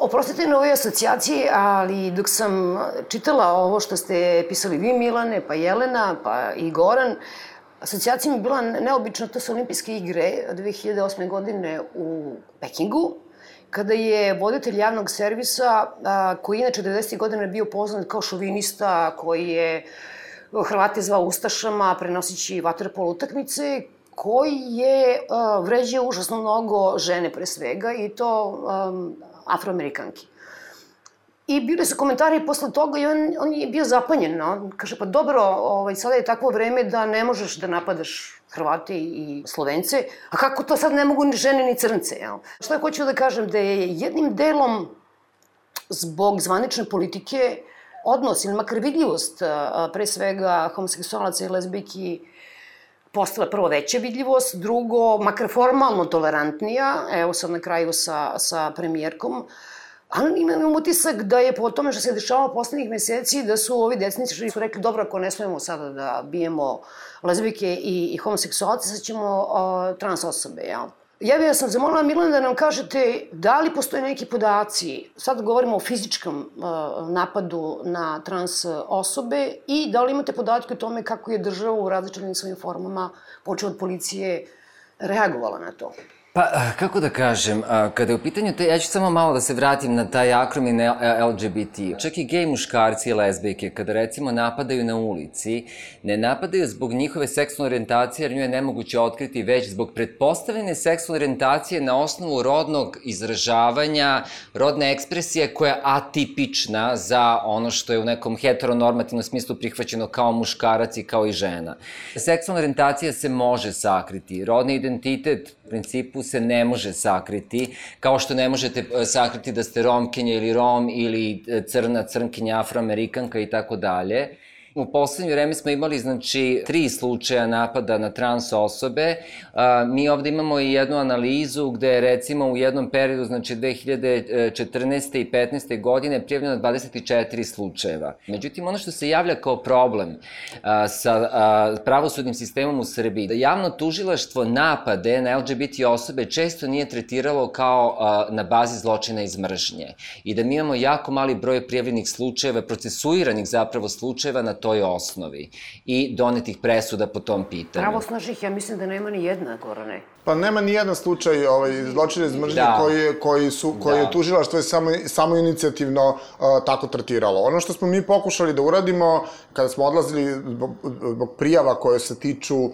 Oprostite na ovoj asocijaciji, ali dok sam čitala ovo što ste pisali vi, Milane, pa Jelena, pa i Goran, asocijacija mi je bila neobično, to su olimpijske igre 2008. godine u Pekingu, kada je voditelj javnog servisa, koji inače 90. godina bio poznat kao šovinista, koji je Hrvate zvao Ustašama, prenosići vaterpol utakmice, koji je a, vređao užasno mnogo žene pre svega i to afroamerikanki. I bili su komentari posle toga i on, on je bio zapanjen. No? Kaže, pa dobro, ovaj, sada je takvo vreme da ne možeš da napadaš Hrvate i Slovence, a kako to sad ne mogu ni žene ni crnce, jel? Šta ja hoću da kažem, da je jednim delom zbog zvanične politike odnos ili makar vidljivost pre svega homoseksualaca i lesbijki postala prvo veća vidljivost, drugo, makar formalno tolerantnija, evo sad na kraju sa, sa premijerkom, Ali imam utisak da je po tome što se dešavalo poslednjih meseci, da su ovi desnici što su rekli, dobro, ako ne smemo sada da bijemo lezbijke i, i homoseksualce, sad ćemo uh, trans osobe, jel? Ja bih sam zamolila Milan da nam kažete da li postoje neki podaci, sad govorimo o fizičkom uh, napadu na trans osobe i da li imate podatke o tome kako je država u različitim svojim formama, počeo od policije, reagovala na to? Pa, kako da kažem, kada je u pitanju te, ja ću samo malo da se vratim na taj akromin LGBT. Čak i gej muškarci i lesbijke, kada recimo napadaju na ulici, ne napadaju zbog njihove seksualne orijentacije, jer nju je nemoguće otkriti, već zbog pretpostavljene seksualne orijentacije na osnovu rodnog izražavanja, rodne ekspresije koja je atipična za ono što je u nekom heteronormativnom smislu prihvaćeno kao muškarac i kao i žena. Seksualna orijentacija se može sakriti, rodni identitet principu se ne može sakriti, kao što ne možete e, sakriti da ste romkinja ili rom ili e, crna, crnkinja, afroamerikanka i tako dalje. U poslednje vreme smo imali, znači, tri slučaja napada na trans osobe. A, mi ovde imamo i jednu analizu gde recimo u jednom periodu, znači 2014. i 15. godine, prijavljeno 24 slučajeva. Međutim, ono što se javlja kao problem a, sa a, pravosudnim sistemom u Srbiji, da javno tužilaštvo napade na LGBT osobe često nije tretiralo kao a, na bazi zločina iz mržnje. I da mi imamo jako mali broj prijavljenih slučajeva, procesuiranih zapravo slučajeva na toj osnovi i donetih presuda po tom pitanju. Pravosnažnih, ja mislim da nema ni jedna, Gorane. Pa nema ni jedan slučaj ovaj, zločine iz mržnje da. koji, koji, su, koji da. je tužilaštvo je samo, samo inicijativno uh, tako tretiralo. Ono što smo mi pokušali da uradimo, kada smo odlazili zbog, zbog prijava koje se tiču uh,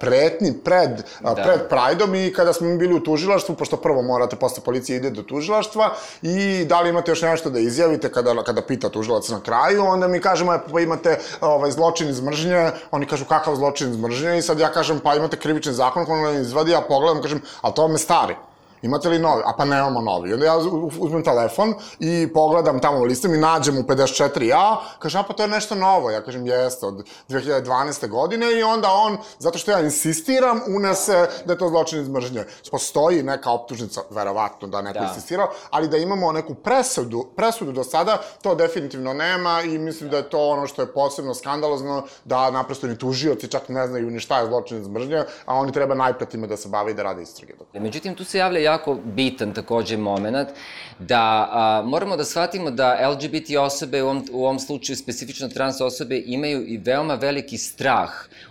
pretnji pred, uh, da. pred Prajdom i kada smo mi bili u tužilaštvu, pošto prvo morate posle policije ide do tužilaštva i da li imate još nešto da izjavite kada, kada pita tužilac na kraju, onda mi kažemo, e, pa imate ovaj, zločin iz mržnje, oni kažu kakav zločin iz mržnje? I sad ja kažem, pa imate krivični zakon, on izvadi, ja pogledam, kažem, ali to vam je stari imate li novi? A pa nemamo novi. Onda ja uzmem telefon i pogledam tamo listom i nađem u 54A, kažem, a pa to je nešto novo. Ja kažem, jeste, od 2012. godine i onda on, zato što ja insistiram, unese da je to zločin iz mržnje. Postoji neka optužnica, verovatno da neko da. insistirao, ali da imamo neku presudu, presudu do sada, to definitivno nema i mislim da je to ono što je posebno skandalozno, da naprosto ni tužioci čak ne znaju ni šta je zločin iz mržnje, a oni treba najpre time da se bave i da rade istrage. Međutim, tu se javlja jako bitan takođe moment, da a, moramo da shvatimo da LGBT osobe, u ovom, u ovom slučaju specifično trans osobe, imaju i veoma veliki strah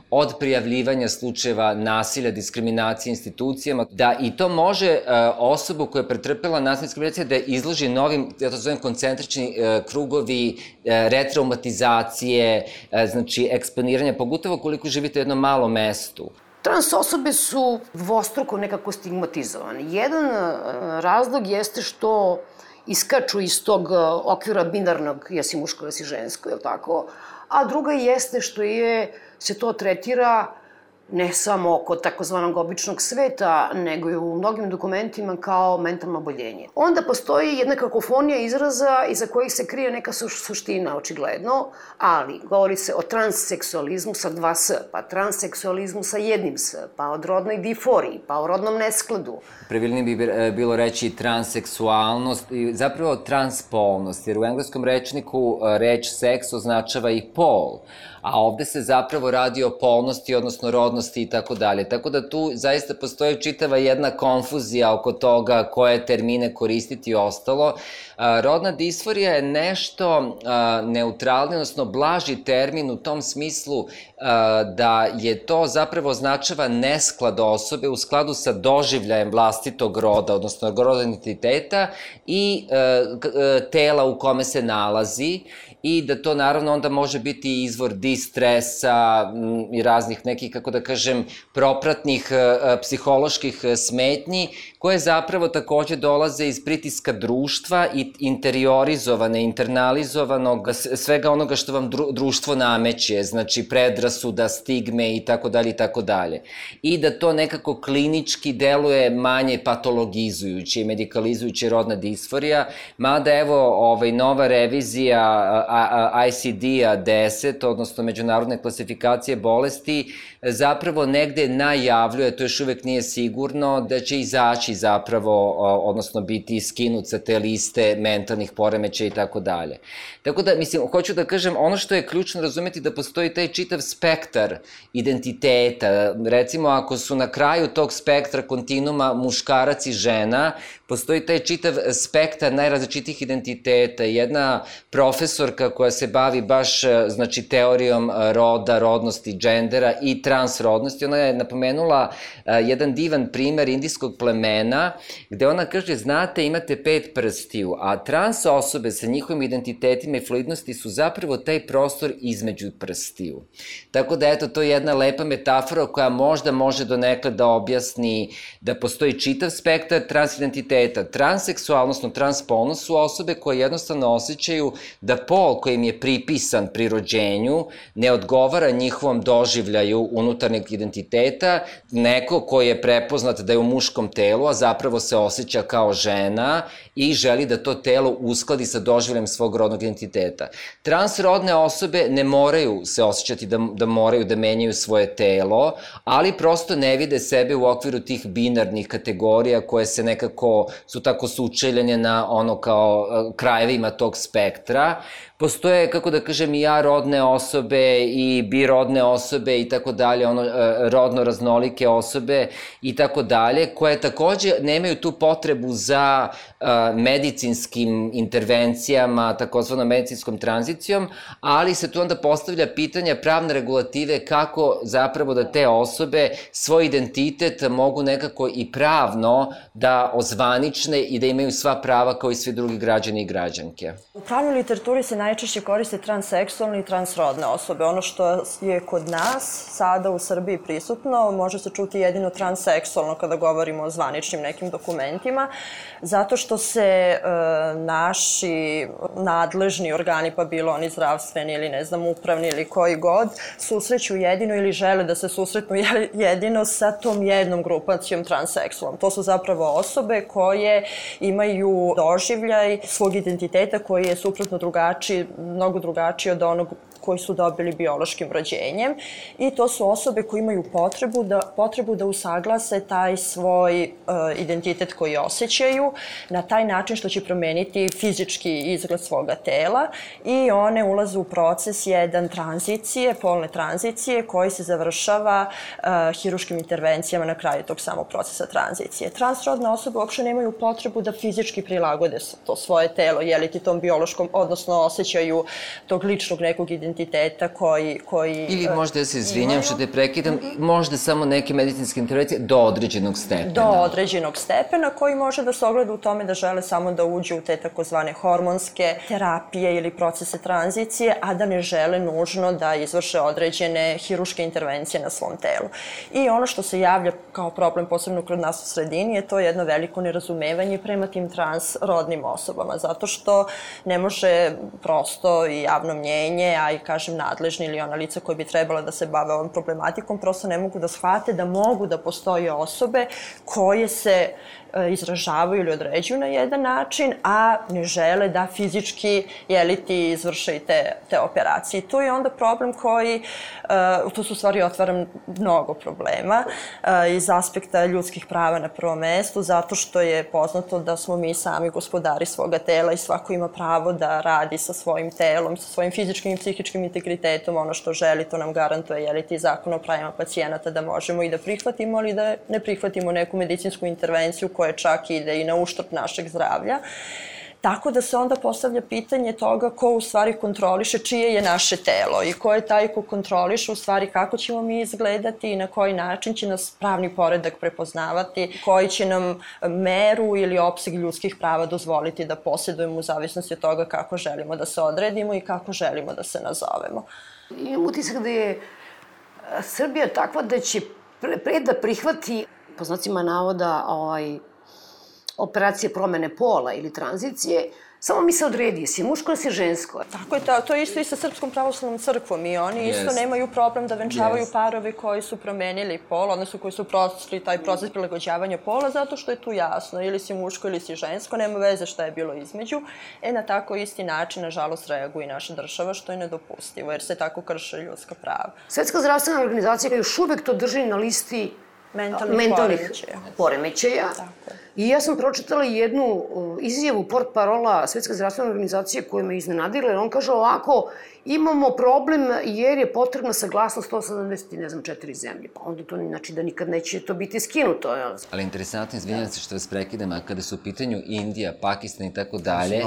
od prijavljivanja slučajeva nasilja, diskriminacije institucijama, da i to može osobu koja je pretrpela nasilje diskriminacije da izloži novim, ja to zovem koncentrični uh, krugovi uh, retraumatizacije, uh, znači eksponiranja, pogotovo koliko živite u jednom malom mestu. Trans osobe su dvostruko nekako stigmatizovane. Jedan e, razlog jeste što iskaču iz tog e, okvira binarnog jesi muško, jesi žensko, je li tako? A druga jeste što je, se to tretira ne samo kod takozvanog običnog sveta, nego i u mnogim dokumentima kao mentalno oboljenje. Onda postoji jedna kakofonija izraza iza kojih se krije neka suština, očigledno, ali govori se o transseksualizmu sa dva s, pa transseksualizmu sa jednim s, pa o rodnoj diforiji, pa o rodnom neskladu. Pravilnije bi e, bilo reći transseksualnost i zapravo transpolnost, jer u engleskom rečniku e, reč seks označava i pol, a ovde se zapravo radi o polnosti, odnosno rodnosti i tako dalje. Tako da tu zaista postoji čitava jedna konfuzija oko toga koje termine koristiti i ostalo. Rodna disforija je nešto neutralni, odnosno blaži termin u tom smislu da je to zapravo označava nesklad osobe u skladu sa doživljajem vlastitog roda, odnosno roda identiteta i tela u kome se nalazi i da to naravno onda može biti izvor distresa i raznih nekih, kako da kažem, propratnih psiholoških smetnji koje zapravo takođe dolaze iz pritiska društva i interiorizovane, internalizovanog svega onoga što vam društvo nameće, znači predrasuda, stigme i tako dalje i tako dalje. I da to nekako klinički deluje manje patologizujuće i medikalizujuće rodna disforija, mada evo ovaj, nova revizija ICD-a 10, odnosno međunarodne klasifikacije bolesti, zapravo negde najavljuje, to još uvek nije sigurno, da će izaći zapravo, odnosno biti skinut sa te liste mentalnih poremeća i tako dalje. Tako da, mislim, hoću da kažem, ono što je ključno razumeti da postoji taj čitav spektar identiteta. Recimo, ako su na kraju tog spektra kontinuma muškarac i žena, postoji taj čitav spektar najrazličitih identiteta. Jedna profesorka koja se bavi baš, znači, teorijom roda, rodnosti, džendera i transrodnosti, ona je napomenula jedan divan primer indijskog plemena, gde ona kaže, znate, imate pet prstiju, a trans osobe sa njihovim identitetima i fluidnosti su zapravo taj prostor između prstiju. Tako da, eto, to je jedna lepa metafora koja možda može do nekada da objasni da postoji čitav spektar transidentiteta. Transseksualnost, odnosno transpolnost su osobe koje jednostavno osjećaju da pol koji im je pripisan pri rođenju ne odgovara njihovom doživljaju unutarnjeg identiteta, neko koji je prepoznat da je u muškom telu, a zapravo se osjeća kao žena i želi da to telo uskladi sa doživljem svog rodnog identiteta. Transrodne osobe ne moraju se osjećati da, da moraju da menjaju svoje telo, ali prosto ne vide sebe u okviru tih binarnih kategorija koje se nekako, su tako sučeljene na ono kao krajevima tog spektra postoje, kako da kažem, i ja rodne osobe i bi rodne osobe i tako dalje, ono, e, rodno raznolike osobe i tako dalje, koje takođe nemaju tu potrebu za uh, medicinskim intervencijama, takozvanom medicinskom tranzicijom, ali se tu onda postavlja pitanja pravne regulative kako zapravo da te osobe svoj identitet mogu nekako i pravno da ozvanične i da imaju sva prava kao i svi drugi građani i građanke. U pravnoj literaturi se najčešće koriste transseksualne i transrodne osobe. Ono što je kod nas sada u Srbiji prisutno može se čuti jedino transseksualno kada govorimo o zvaničnim nekim dokumentima, zato što se e, naši nadležni organi, pa bilo oni zdravstveni ili ne znam upravni ili koji god, susreću jedino ili žele da se susretnu jedino sa tom jednom grupacijom transseksualnom. To su zapravo osobe koje imaju doživljaj svog identiteta koji je suprotno drugačiji, mnogo drugačiji od onog koji su dobili biološkim rođenjem i to su osobe koje imaju potrebu da, potrebu da usaglase taj svoj uh, identitet koji osjećaju na taj način što će promeniti fizički izgled svoga tela i one ulaze u proces jedan tranzicije, polne tranzicije koji se završava uh, hiruškim intervencijama na kraju tog samog procesa tranzicije. Transrodne osobe uopšte nemaju potrebu da fizički prilagode to svoje telo, jeliti tom biološkom, odnosno osjećaju tog ličnog nekog identiteta identiteta koji... koji Ili e, možda, ja se izvinjam što te prekidam, mm -hmm. možda samo neke medicinske intervencije do određenog stepena. Do određenog stepena koji može da se ogleda u tome da žele samo da uđe u te takozvane hormonske terapije ili procese tranzicije, a da ne žele nužno da izvrše određene hiruške intervencije na svom telu. I ono što se javlja kao problem posebno kod nas u sredini je to jedno veliko nerazumevanje prema tim transrodnim osobama, zato što ne može prosto i javno mnjenje, a i kažem, nadležni ili ona lica koji bi trebala da se bave ovom problematikom, prosto ne mogu da shvate da mogu da postoje osobe koje se izražavaju ili određuju na jedan način, a ne žele da fizički jeli ti izvrše i te, te operacije. I tu je onda problem koji, uh, tu su stvari otvara mnogo problema uh, iz aspekta ljudskih prava na prvom mestu, zato što je poznato da smo mi sami gospodari svoga tela i svako ima pravo da radi sa svojim telom, sa svojim fizičkim i psihičkim integritetom, ono što želi, to nam garantuje, jeli ti zakon o pravima pacijenata da možemo i da prihvatimo, ali da ne prihvatimo neku medicinsku intervenciju koja čak ide i na uštrb našeg zdravlja. Tako da se onda postavlja pitanje toga ko u stvari kontroliše čije je naše telo i ko je taj ko kontroliše u stvari kako ćemo mi izgledati i na koji način će nas pravni poredak prepoznavati, koji će nam meru ili opseg ljudskih prava dozvoliti da posjedujemo u zavisnosti od toga kako želimo da se odredimo i kako želimo da se nazovemo. Imam utisak da je Srbija takva da će pre, pre da prihvati, po znacima navoda, ovaj, operacije promene pola ili tranzicije, Samo mi se odredi, jesi muško ili si žensko. Tako je, to, to je isto i sa Srpskom pravoslavnom crkvom i oni yes. isto nemaju problem da venčavaju yes. parove koji su promenili pol, odnosno koji su prošli taj proces prilagođavanja pola, zato što je tu jasno, ili si muško ili si žensko, nema veze šta je bilo između. E, na tako isti način, nažalost, reaguje i naša država, što je nedopustivo, jer se tako krše ljudska prava. Svetska zdravstvena organizacija još uvek to drži na listi mentalnih, mentalnih poremećaja. poremećaja. Tako I ja sam pročitala jednu izjavu port parola Svetske zdravstvene organizacije koja me iznenadila, jer on kaže ovako, imamo problem jer je potrebna saglasnost 170 ne znam četiri zemlje. Pa onda to znači da nikad neće to biti skinuto. Ja. Ali interesantno, izvinjam se što vas prekidam, a kada su u pitanju Indija, Pakistan i tako dalje,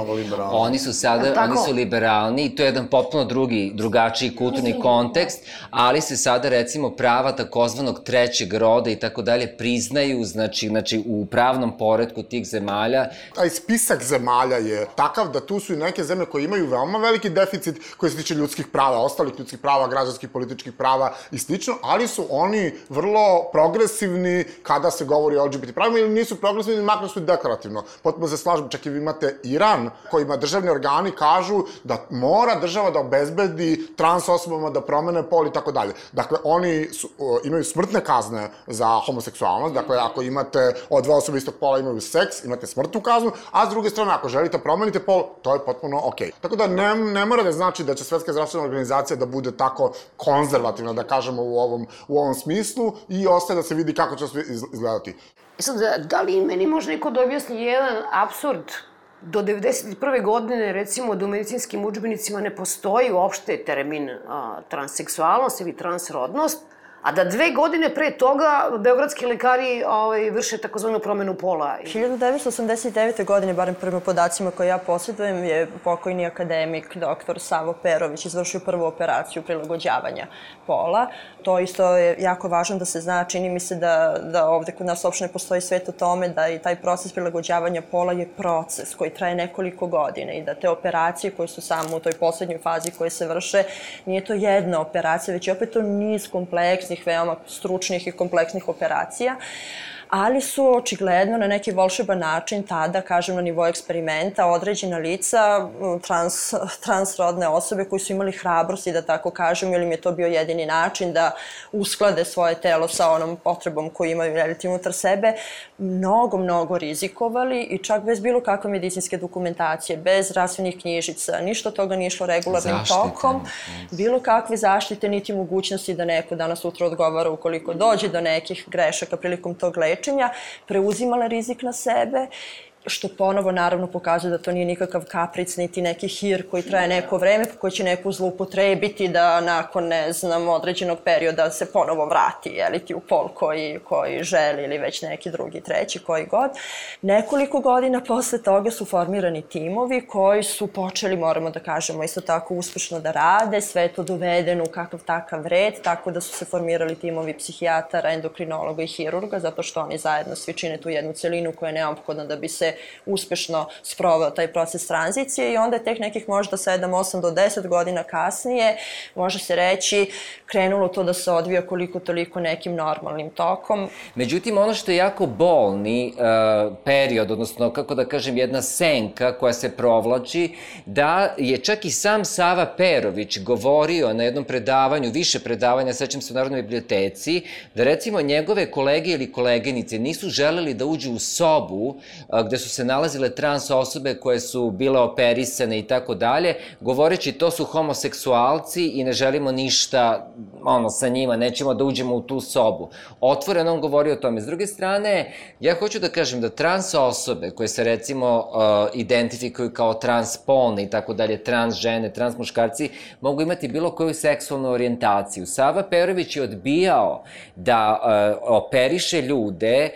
oni su sada, oni su liberalni i to je jedan potpuno drugi, drugačiji kulturni kontekst, ali se sada recimo prava takozvanog trećeg roda i tako dalje priznaju, znači, znači u pravnom poredku tih zemalja. Taj spisak zemalja je takav da tu su i neke zemlje koje imaju veoma veliki deficit koji se tiče ljudskih prava, ostalih ljudskih prava, građanskih, političkih prava i slično, ali su oni vrlo progresivni kada se govori o LGBT pravima ili nisu progresivni, makar su deklarativno. Potpuno se slažem, čak i vi imate Iran, kojima državni organi kažu da mora država da obezbedi trans osobama da promene pol i tako dalje. Dakle, oni su, imaju smrtne kazne za homoseksualnost, dakle, ako imate od dva osobe istog pola imaju seks, imate smrtnu kaznu, a s druge strane, ako želite promenite pol, to je potpuno okej. Okay. Tako da ne, ne mora da znači da će Svetska zdravstvena organizacija da bude tako konzervativna, da kažemo u ovom, u ovom smislu i ostaje da se vidi kako će sve izgledati. E sad, da li meni može neko da objasni jedan absurd do 91. godine, recimo, da u medicinskim učbenicima ne postoji uopšte termin a, transseksualnost ili transrodnost, A da dve godine pre toga beogradski lekari ovaj, vrše takozvanu promenu pola. 1989. godine, barem prema podacima koje ja posjedujem, je pokojni akademik dr. Savo Perović izvršio prvu operaciju prilagođavanja pola. To isto je jako važno da se zna, čini mi se da, da ovde kod nas uopšte ne postoji svet o tome da i taj proces prilagođavanja pola je proces koji traje nekoliko godina i da te operacije koje su samo u toj poslednjoj fazi koje se vrše, nije to jedna operacija, već je opet to niz kompleksnih, veoma stručnih i kompleksnih operacija ali su očigledno na neki volšeban način tada, kažem, na nivou eksperimenta određena lica, trans, transrodne osobe koji su imali hrabrosti, da tako kažem, ili im je to bio jedini način da usklade svoje telo sa onom potrebom koju imaju relativno unutar sebe, mnogo, mnogo rizikovali i čak bez bilo kakve medicinske dokumentacije, bez rasvenih knjižica, ništa toga nije išlo regularnim zaštite. tokom, bilo kakve zaštite, niti mogućnosti da neko danas sutra odgovara ukoliko dođe do nekih grešaka prilikom tog lečenja lečenja, preuzimala rizik na sebe što ponovo naravno pokazuje da to nije nikakav kapric, niti neki hir koji traje neko vreme, koji će neku zloupotrebiti da nakon, ne znam, određenog perioda se ponovo vrati, jeli ti u pol koji, koji želi ili već neki drugi, treći, koji god. Nekoliko godina posle toga su formirani timovi koji su počeli, moramo da kažemo, isto tako uspešno da rade, sve to dovedeno u kakav takav red, tako da su se formirali timovi psihijatara, endokrinologa i hirurga, zato što oni zajedno svi čine tu jednu celinu koja je neophodna da bi se uspešno sproveo taj proces tranzicije i onda je tek nekih možda 7, 8 do 10 godina kasnije, može se reći, krenulo to da se odvija koliko toliko nekim normalnim tokom. Međutim, ono što je jako bolni uh, period, odnosno, kako da kažem, jedna senka koja se provlači, da je čak i sam Sava Perović govorio na jednom predavanju, više predavanja, sećam se u Narodnoj biblioteci, da recimo njegove kolege ili koleginice nisu želeli da uđu u sobu uh, gde su se nalazile trans osobe koje su bile operisane i tako dalje, govoreći to su homoseksualci i ne želimo ništa ono, sa njima, nećemo da uđemo u tu sobu. Otvoreno on govori o tome. S druge strane, ja hoću da kažem da trans osobe koje se recimo uh, identifikuju kao transpolne i tako dalje, trans žene, trans muškarci, mogu imati bilo koju seksualnu orijentaciju. Sava Perović je odbijao da uh, operiše ljude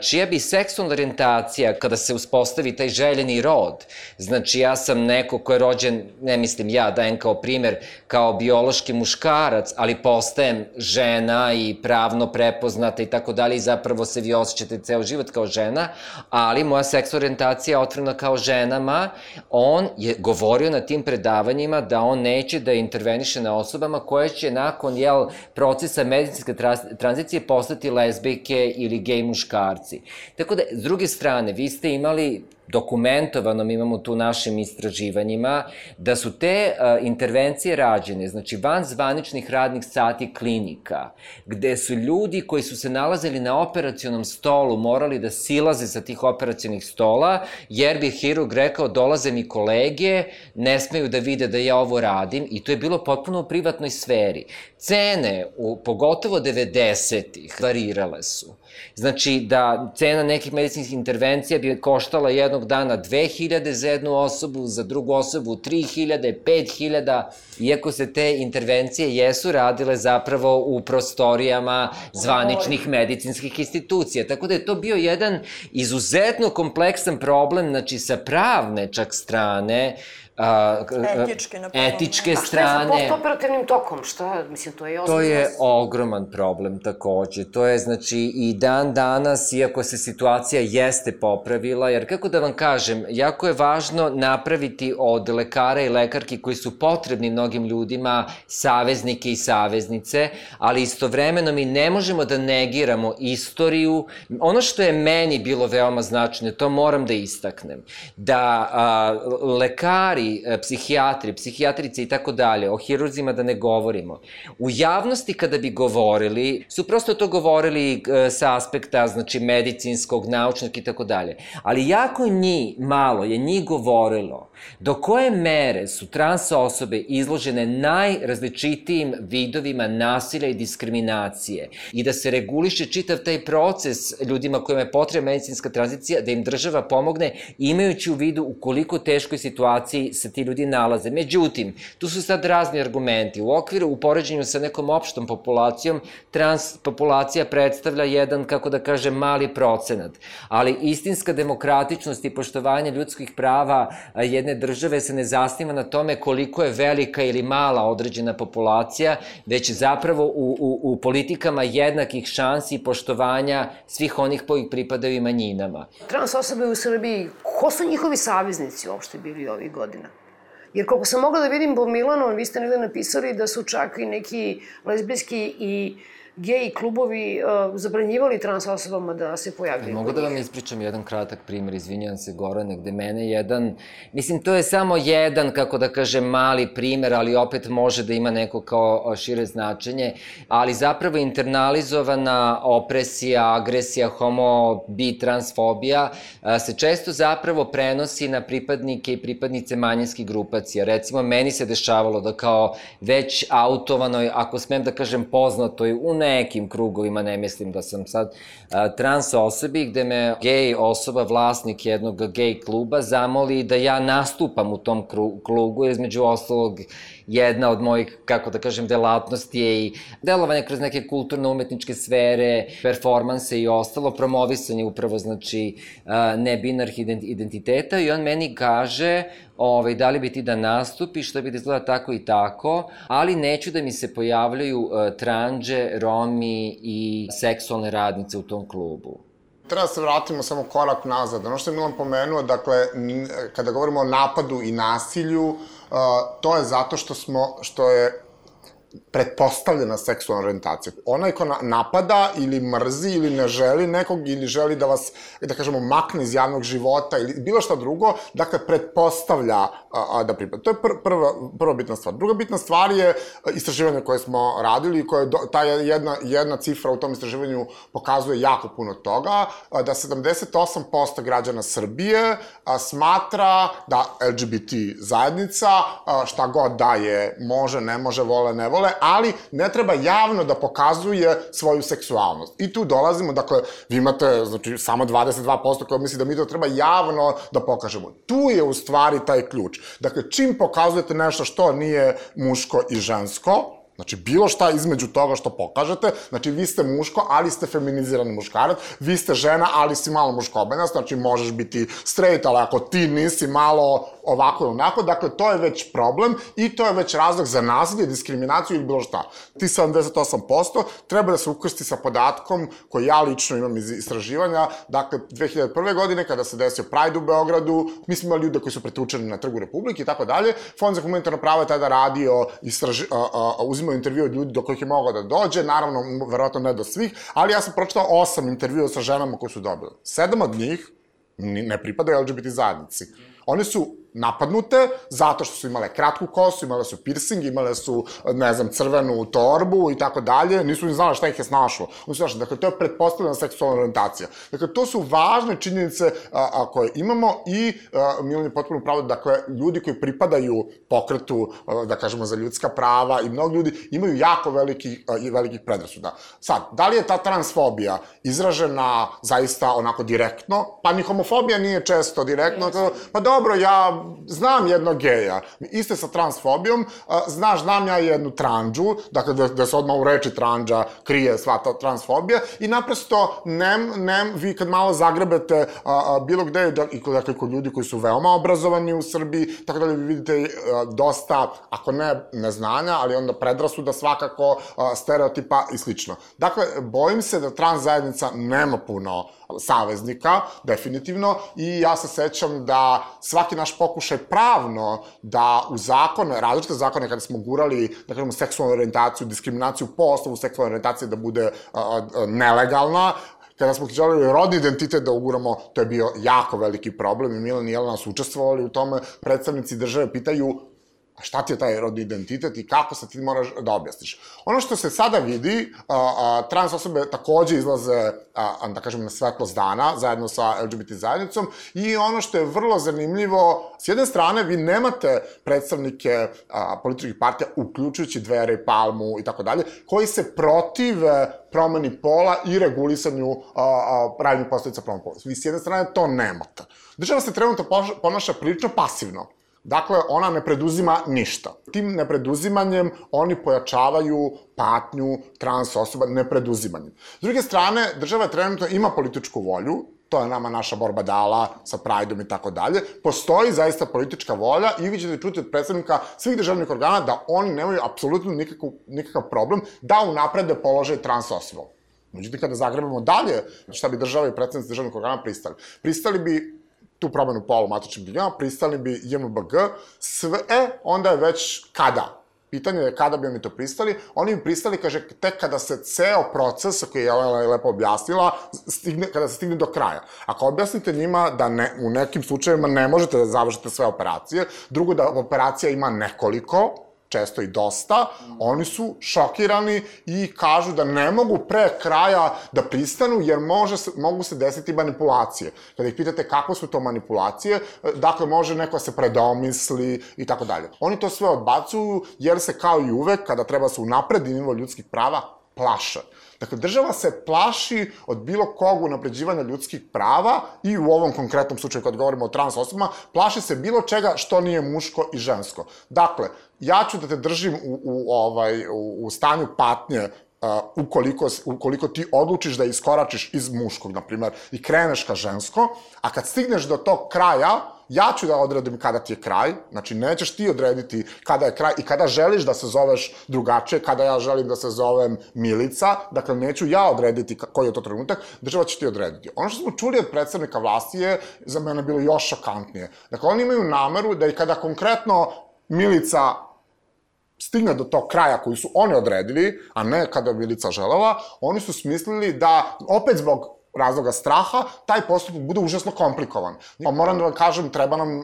čija bi seksualna orijentacija, kada se uspostavi taj željeni rod, znači ja sam neko ko je rođen, ne mislim ja, dajem kao primer, kao biološki muškarac, ali postajem žena i pravno prepoznata i tako dalje i zapravo se vi osjećate ceo život kao žena, ali moja seksualna orijentacija je otvorena kao ženama, on je govorio na tim predavanjima da on neće da interveniše na osobama koje će nakon jel, procesa medicinske tranzicije postati lesbijke ili gej muškarci muškarci. Tako da, s druge strane, vi ste imali dokumentovano, mi imamo tu našim istraživanjima, da su te uh, intervencije rađene, znači van zvaničnih radnih sati klinika, gde su ljudi koji su se nalazili na operacionom stolu morali da silaze sa tih operacionih stola, jer bi hirurg rekao dolaze mi kolege, ne smeju da vide da ja ovo radim i to je bilo potpuno u privatnoj sferi. Cene, u, pogotovo 90-ih, varirale su. Znači da cena nekih medicinskih intervencija bi koštala jednog dana 2000 za jednu osobu, za drugu osobu 3000, 5000, iako se te intervencije jesu radile zapravo u prostorijama zvaničnih medicinskih institucija. Tako da je to bio jedan izuzetno kompleksan problem, znači sa pravne čak strane, a, etičke, na etičke strane. A šta je sa postoperativnim tokom? Šta, mislim, to je ozbiljno. To je ogroman problem takođe. To je, znači, i dan danas, iako se situacija jeste popravila, jer kako da vam kažem, jako je važno napraviti od lekara i lekarki koji su potrebni mnogim ljudima saveznike i saveznice, ali istovremeno mi ne možemo da negiramo istoriju. Ono što je meni bilo veoma značajno, to moram da istaknem, da a, lekari lekari, e, psihijatri, psihijatrice i tako dalje, o hirurzima da ne govorimo. U javnosti kada bi govorili, su prosto to govorili e, sa aspekta, znači, medicinskog, naučnog i tako dalje. Ali jako njih, malo je njih govorilo do koje mere su trans osobe izložene najrazličitijim vidovima nasilja i diskriminacije i da se reguliše čitav taj proces ljudima kojima je potrebna medicinska tranzicija, da im država pomogne imajući u vidu u koliko teškoj situaciji se ti ljudi nalaze. Međutim, tu su sad razni argumenti. U okviru, u poređenju sa nekom opštom populacijom, trans populacija predstavlja jedan, kako da kažem, mali procenat. Ali istinska demokratičnost i poštovanje ljudskih prava jedne države se ne zasniva na tome koliko je velika ili mala određena populacija, već zapravo u, u, u politikama jednakih šansi i poštovanja svih onih koji pripadaju manjinama. Trans osobe u Srbiji, ko su njihovi saveznici uopšte bili ovih godina? Jer koliko sam mogla da vidim po Milanu, vi ste negde napisali da su čak i neki lezbijski i gej klubovi uh, zabranjivali trans osobama da se pojavljaju. Mogu da vam ispričam jedan kratak primer, izvinjam se Gorane, gde mene jedan, mislim to je samo jedan, kako da kažem, mali primer, ali opet može da ima neko kao šire značenje, ali zapravo internalizovana opresija, agresija, homo, bi, transfobija uh, se često zapravo prenosi na pripadnike i pripadnice manjinskih grupacija. Recimo, meni se dešavalo da kao već autovanoj, ako smem da kažem poznatoj, u nekim krugovima, ne mislim da sam sad a, trans osobi, gde me gej osoba, vlasnik jednog gej kluba, zamoli da ja nastupam u tom krugu, između ostalog jedna od mojih, kako da kažem, delatnosti je i delovanje kroz neke kulturno-umetničke sfere, performanse i ostalo, promovisanje upravo, znači, nebinarh identiteta i on meni kaže, ovaj, da li bi ti da nastupiš, da bi da izgleda tako i tako, ali neću da mi se pojavljaju tranđe, romi i seksualne radnice u tom klubu. Treba se vratimo samo korak nazad. Ono što je Milan pomenuo, dakle, kada govorimo o napadu i nasilju, to je zato što smo, što je pretpostavljena seksualna orijentacija. Onaj ko napada ili mrzi ili ne želi nekog ili želi da vas, da kažemo, makne iz javnog života ili bilo šta drugo, dakle, pretpostavlja a, a, da pripada. To je pr prva, prva bitna stvar. Druga bitna stvar je istraživanje koje smo radili i koje, do, ta jedna, jedna cifra u tom istraživanju pokazuje jako puno toga, a, da 78% građana Srbije a, smatra da LGBT zajednica, a, šta god da je, može, ne može, vole, ne vole, vole, ali ne treba javno da pokazuje svoju seksualnost. I tu dolazimo, dakle, vi imate, znači, samo 22% koja misli da mi to treba javno da pokažemo. Tu je u stvari taj ključ. Dakle, čim pokazujete nešto što nije muško i žensko, Znači, bilo šta između toga što pokažete, znači, vi ste muško, ali ste feminizirani muškarac, vi ste žena, ali si malo muškobenas, znači, možeš biti straight, ali ako ti nisi malo ovako ili onako, dakle, to je već problem i to je već razlog za nasilje, diskriminaciju ili bilo šta. Ti 78% treba da se ukrsti sa podatkom koji ja lično imam iz istraživanja, dakle, 2001. godine, kada se desio Pride u Beogradu, mi smo imali ljude koji su pretučeni na trgu Republike i tako dalje, Fond za humanitarno pravo je tada radio, istraži, a, a, uzimao intervju od ljudi do kojih je mogao da dođe, naravno, verovatno ne do svih, ali ja sam pročitao osam intervjua sa ženama koje su dobile. Sedam od njih ne pripadaju LGBT zajednici. One su napadnute zato što su imale kratku kosu, imale su piercing, imale su, ne znam, crvenu torbu i tako dalje, nisu ni znali šta ih je snašlo. Oni su znašli, dakle, to je pretpostavljena seksualna orientacija. Dakle, to su važne činjenice a, a, koje imamo i a, Milan je potpuno pravo, dakle, ljudi koji pripadaju pokretu, a, da kažemo, za ljudska prava i mnogi ljudi imaju jako veliki, a, i velikih predrasuda. Sad, da li je ta transfobija izražena zaista onako direktno? Pa ni homofobija nije često direktno, pa dobro, ja znam jednog geja, iste sa transfobijom, znaš, znam ja jednu tranđu, dakle da, da se odmah u reči tranđa krije sva ta transfobija i naprosto nem, nem, vi kad malo zagrebete a, a, bilo gde, da, i dakle kod ljudi koji su veoma obrazovani u Srbiji, tako da vi vidite a, dosta, ako ne neznanja, ali onda predrasuda svakako, a, stereotipa i slično. Dakle, bojim se da trans zajednica nema puno saveznika, definitivno, i ja se sećam da svaki naš pokušaj pravno da u zakone, različite zakone kada smo gurali, da kažemo, seksualnu orientaciju, diskriminaciju po osnovu seksualne orientacije da bude a, a, nelegalna, kada smo želeli rodni identitet da uguramo, to je bio jako veliki problem i Milan i Jelena su učestvovali u tome. Predstavnici države pitaju a šta ti je taj rodni identitet i kako se ti moraš da objasniš. Ono što se sada vidi, a, a, trans osobe takođe izlaze, a, da kažem, na svetlost dana, zajedno sa LGBT zajednicom, i ono što je vrlo zanimljivo, s jedne strane, vi nemate predstavnike a, političkih partija, uključujući Dvere, Palmu i tako dalje, koji se protive promeni pola i regulisanju a, a, pravnih posledica promeni pola. Vi s jedne strane to nemate. Država se trenutno ponaša prilično pasivno. Dakle, ona ne preduzima ništa. Tim nepreduzimanjem oni pojačavaju patnju trans osoba nepreduzimanjem. S druge strane, država trenutno ima političku volju, to je nama naša borba dala sa Prideom i tako dalje, postoji zaista politička volja i vi ćete čuti od predstavnika svih državnih organa da oni nemaju apsolutno nikakav, nikakav problem da unaprede položaj trans osoba. Međutim, kada zagrebamo dalje, šta bi država i predstavnici državnih organa pristali? Pristali bi tu promenu pola matičnim biljama, pristali bi JMBG, sve, e, onda je već kada? Pitanje je kada bi oni to pristali. Oni bi pristali, kaže, tek kada se ceo proces, koji je Jelena lepo objasnila, stigne, kada se stigne do kraja. Ako objasnite njima da ne, u nekim slučajevima ne možete da završite sve operacije, drugo da operacija ima nekoliko, često i dosta, oni su šokirani i kažu da ne mogu pre kraja da pristanu jer može mogu se desiti manipulacije. Kada ih pitate kako su to manipulacije, dakle može neko se predomisli i tako dalje. Oni to sve odbacuju jer se kao i uvek kada treba se unapredi nivo ljudskih prava plaše. Dakle, država se plaši od bilo kog unapređivanja ljudskih prava i u ovom konkretnom slučaju kad govorimo o trans osobama, plaši se bilo čega što nije muško i žensko. Dakle, ja ću da te držim u, u, ovaj, u, u stanju patnje uh, ukoliko, ukoliko ti odlučiš da iskoračiš iz muškog, na primjer, i kreneš ka žensko, a kad stigneš do tog kraja, ja ću da odredim kada ti je kraj, znači nećeš ti odrediti kada je kraj i kada želiš da se zoveš drugačije, kada ja želim da se zovem Milica, dakle neću ja odrediti koji je to trenutak, država će ti odrediti. Ono što smo čuli od predstavnika vlasti je za mene bilo još šokantnije. Dakle, oni imaju nameru da i kada konkretno Milica stigne do tog kraja koji su oni odredili, a ne kada je Milica želela, oni su smislili da, opet zbog razloga straha, taj postupak bude užasno komplikovan. Pa moram da vam kažem, treba nam, e,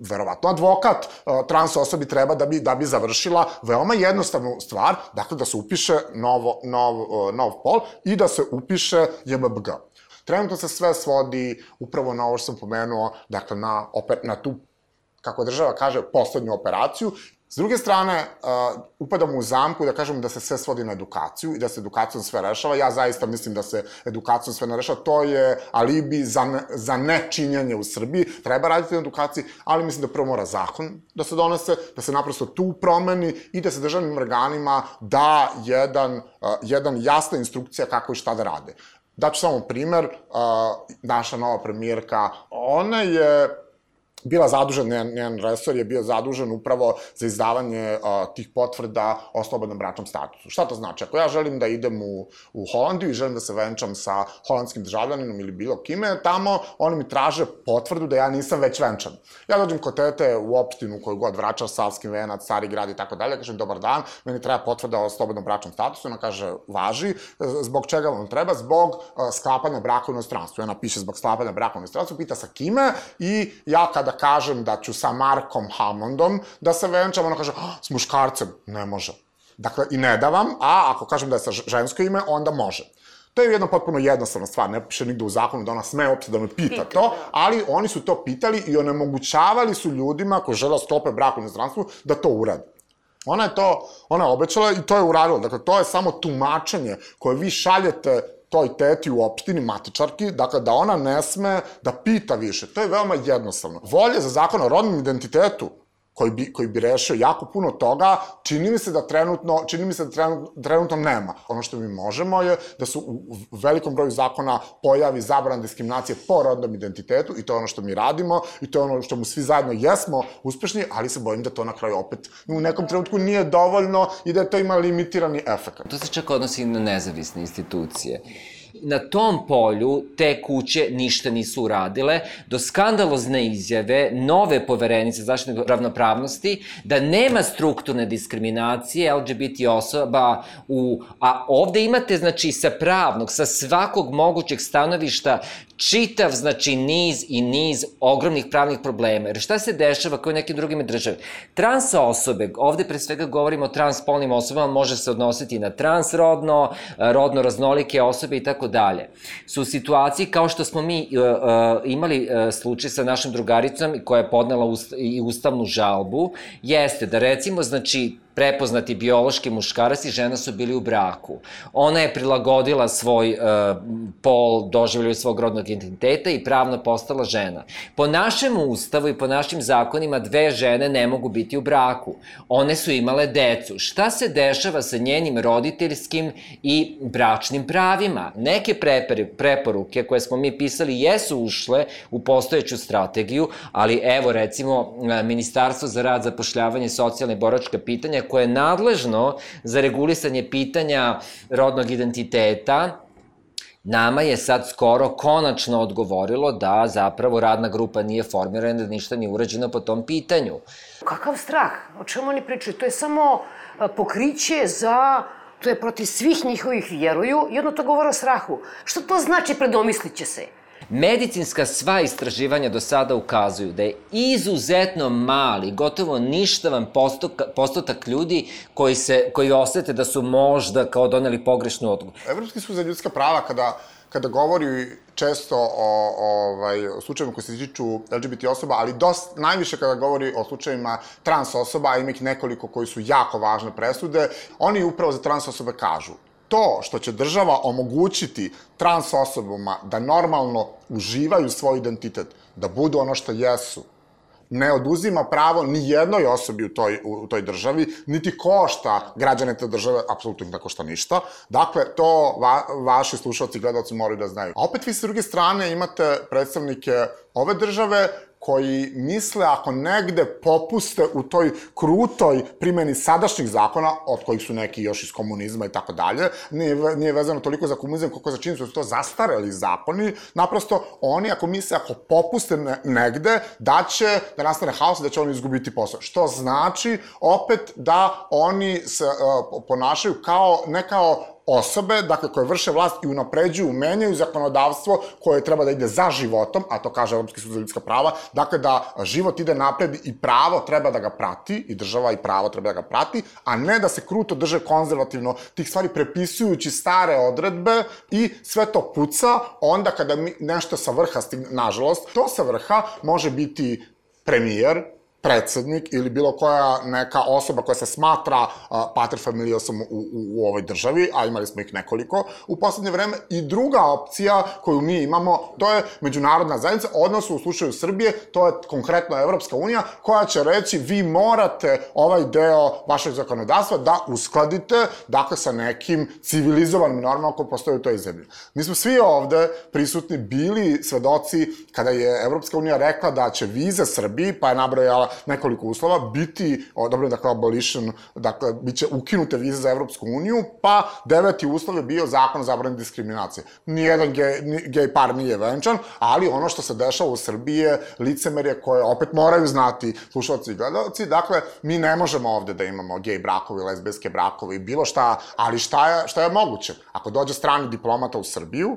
verovatno, advokat e, trans osobi treba da bi, da bi završila veoma jednostavnu stvar, dakle da se upiše novo, nov, e, nov pol i da se upiše JBBG. Trenutno se sve svodi upravo na ovo što sam pomenuo, dakle na, na tu kako država kaže, poslednju operaciju S druge strane, uh, upadamo u zamku da kažemo da se sve svodi na edukaciju i da se edukacijom sve rešava. Ja zaista mislim da se edukacijom sve ne rešava. To je alibi za, ne, za nečinjanje u Srbiji. Treba raditi na edukaciji, ali mislim da prvo mora zakon da se donese, da se naprosto tu promeni i da se državnim organima da jedan, uh, jedan jasna instrukcija kako i šta da rade. Daću samo primer, uh, naša nova premijerka, ona je bila zadužen, njen, resor je bio zadužen upravo za izdavanje uh, tih potvrda o slobodnom bračnom statusu. Šta to znači? Ako ja želim da idem u, u Holandiju i želim da se venčam sa holandskim državljaninom ili bilo kime, tamo oni mi traže potvrdu da ja nisam već venčan. Ja dođem kod tete u opštinu koju god vraća, Savski venac, Stari grad i tako dalje, kažem dobar dan, meni treba potvrda o slobodnom bračnom statusu, ona kaže važi, zbog čega vam treba? Zbog uh, sklapanja braka u inostranstvu. Ona piše zbog sklapanja braka u inostranstvu, pita sa kime i ja kada da kažem da ću sa Markom Hammondom da se venčam, ona kaže, oh, s muškarcem, ne može. Dakle, i ne da vam, a ako kažem da je sa žensko ime, onda može. To je jedna potpuno jednostavna stvar, ne piše nigde u zakonu da ona sme uopšte da me pita, pita to, da. ali oni su to pitali i onemogućavali su ljudima koji žele stope braku u inostranstvu da to urade. Ona je to, ona je obećala i to je uradila. Dakle, to je samo tumačenje koje vi šaljete toj teti u opštini, matičarki, dakle da ona ne sme da pita više. To je veoma jednostavno. Volje za zakon o rodnom identitetu koji bi, koji bi rešio jako puno toga, čini mi se da trenutno, čini mi se da trenutno, trenutno nema. Ono što mi možemo je da su u velikom broju zakona pojavi zabran diskriminacije po rodnom identitetu i to je ono što mi radimo i to je ono što mu svi zajedno jesmo uspešni, ali se bojim da to na kraju opet u nekom trenutku nije dovoljno i da to ima limitirani efekt. To se čak odnosi na nezavisne institucije na tom polju te kuće ništa nisu uradile, do skandalozne izjave nove poverenice zaštitne ravnopravnosti, da nema strukturne diskriminacije LGBT osoba u... A ovde imate, znači, sa pravnog, sa svakog mogućeg stanovišta čitav, znači, niz i niz ogromnih pravnih problema. Jer šta se dešava kao i nekim drugim države? Trans osobe, ovde pre svega govorimo o transpolnim osobama, može se odnositi na transrodno, rodno raznolike osobe i tako dalje. Su u situaciji kao što smo mi uh, uh, imali uh, slučaj sa našom drugaricom koja je podnela ust, i ustavnu žalbu, jeste da recimo, znači, prepoznati biološki muškarac i žena su bili u braku. Ona je prilagodila svoj uh, pol doživljaju svog rodnog identiteta i pravno postala žena. Po našem ustavu i po našim zakonima dve žene ne mogu biti u braku. One su imale decu. Šta se dešava sa njenim roditeljskim i bračnim pravima? Neke preporuke koje smo mi pisali jesu ušle u postojeću strategiju, ali evo recimo Ministarstvo za rad, zapošljavanje i socijalne boračka pitanja koje je nadležno za regulisanje pitanja rodnog identiteta, nama je sad skoro konačno odgovorilo da zapravo radna grupa nije formirana, da ništa nije urađeno po tom pitanju. Kakav strah? O čemu oni pričaju? To je samo pokriće za to je protiv svih njihovih vjeruju i jedno to govore o strahu. Što to znači predomislit će se? Medicinska sva istraživanja do sada ukazuju da je izuzetno mali, gotovo ništavan postotak, ljudi koji, se, koji osete da su možda kao doneli pogrešnu odluku. Evropski sud za ljudska prava kada kada govori često o, o, ovaj, o slučajima koji se tiču LGBT osoba, ali dost, najviše kada govori o slučajima trans osoba, a ima ih nekoliko koji su jako važne presude, oni upravo za trans osobe kažu to što će država omogućiti trans osobama da normalno uživaju svoj identitet, da budu ono što jesu, ne oduzima pravo ni jednoj osobi u toj, u, toj državi, niti košta građane te države, apsolutno ne košta ništa. Dakle, to va, vaši slušalci i gledalci moraju da znaju. A opet vi s druge strane imate predstavnike ove države koji misle ako negde popuste u toj krutoj primjeni sadašnjih zakona, od kojih su neki još iz komunizma i tako dalje, nije, nije vezano toliko za komunizam koliko za čim su to zastareli zakoni, naprosto oni ako misle ako popuste ne, negde, da će da nastane haos, da će oni izgubiti posao. Što znači opet da oni se uh, ponašaju kao, ne kao osobe, dakle, koje vrše vlast i unapređuju, menjaju zakonodavstvo koje treba da ide za životom, a to kaže Evropski sud za ljudska prava, dakle, da život ide napred i pravo treba da ga prati, i država i pravo treba da ga prati, a ne da se kruto drže konzervativno tih stvari prepisujući stare odredbe i sve to puca onda kada mi nešto sa vrha stigne, nažalost, to sa vrha može biti premijer, predsednik ili bilo koja neka osoba koja se smatra uh, pater familiosom u, u, u ovoj državi, a imali smo ih nekoliko u poslednje vreme. I druga opcija koju mi imamo, to je međunarodna zajednica, odnosno u slučaju Srbije, to je konkretno Evropska unija, koja će reći vi morate ovaj deo vašeg zakonodavstva da uskladite, dakle, sa nekim civilizovanim normama koje postoje u toj zemlji. Mi smo svi ovde prisutni bili svedoci kada je Evropska unija rekla da će vize Srbiji, pa je nabrojala nekoliko uslova, biti, dobro, dakle, abolition, dakle, bit će ukinute vize za Evropsku uniju, pa deveti uslov je bio zakon o zabrani diskriminacije. Nijedan gej, gej par nije venčan, ali ono što se dešava u Srbiji je licemerje koje opet moraju znati slušalci i gledalci, dakle, mi ne možemo ovde da imamo gej brakovi, lesbijske brakovi, bilo šta, ali šta je, šta je moguće? Ako dođe strani diplomata u Srbiju,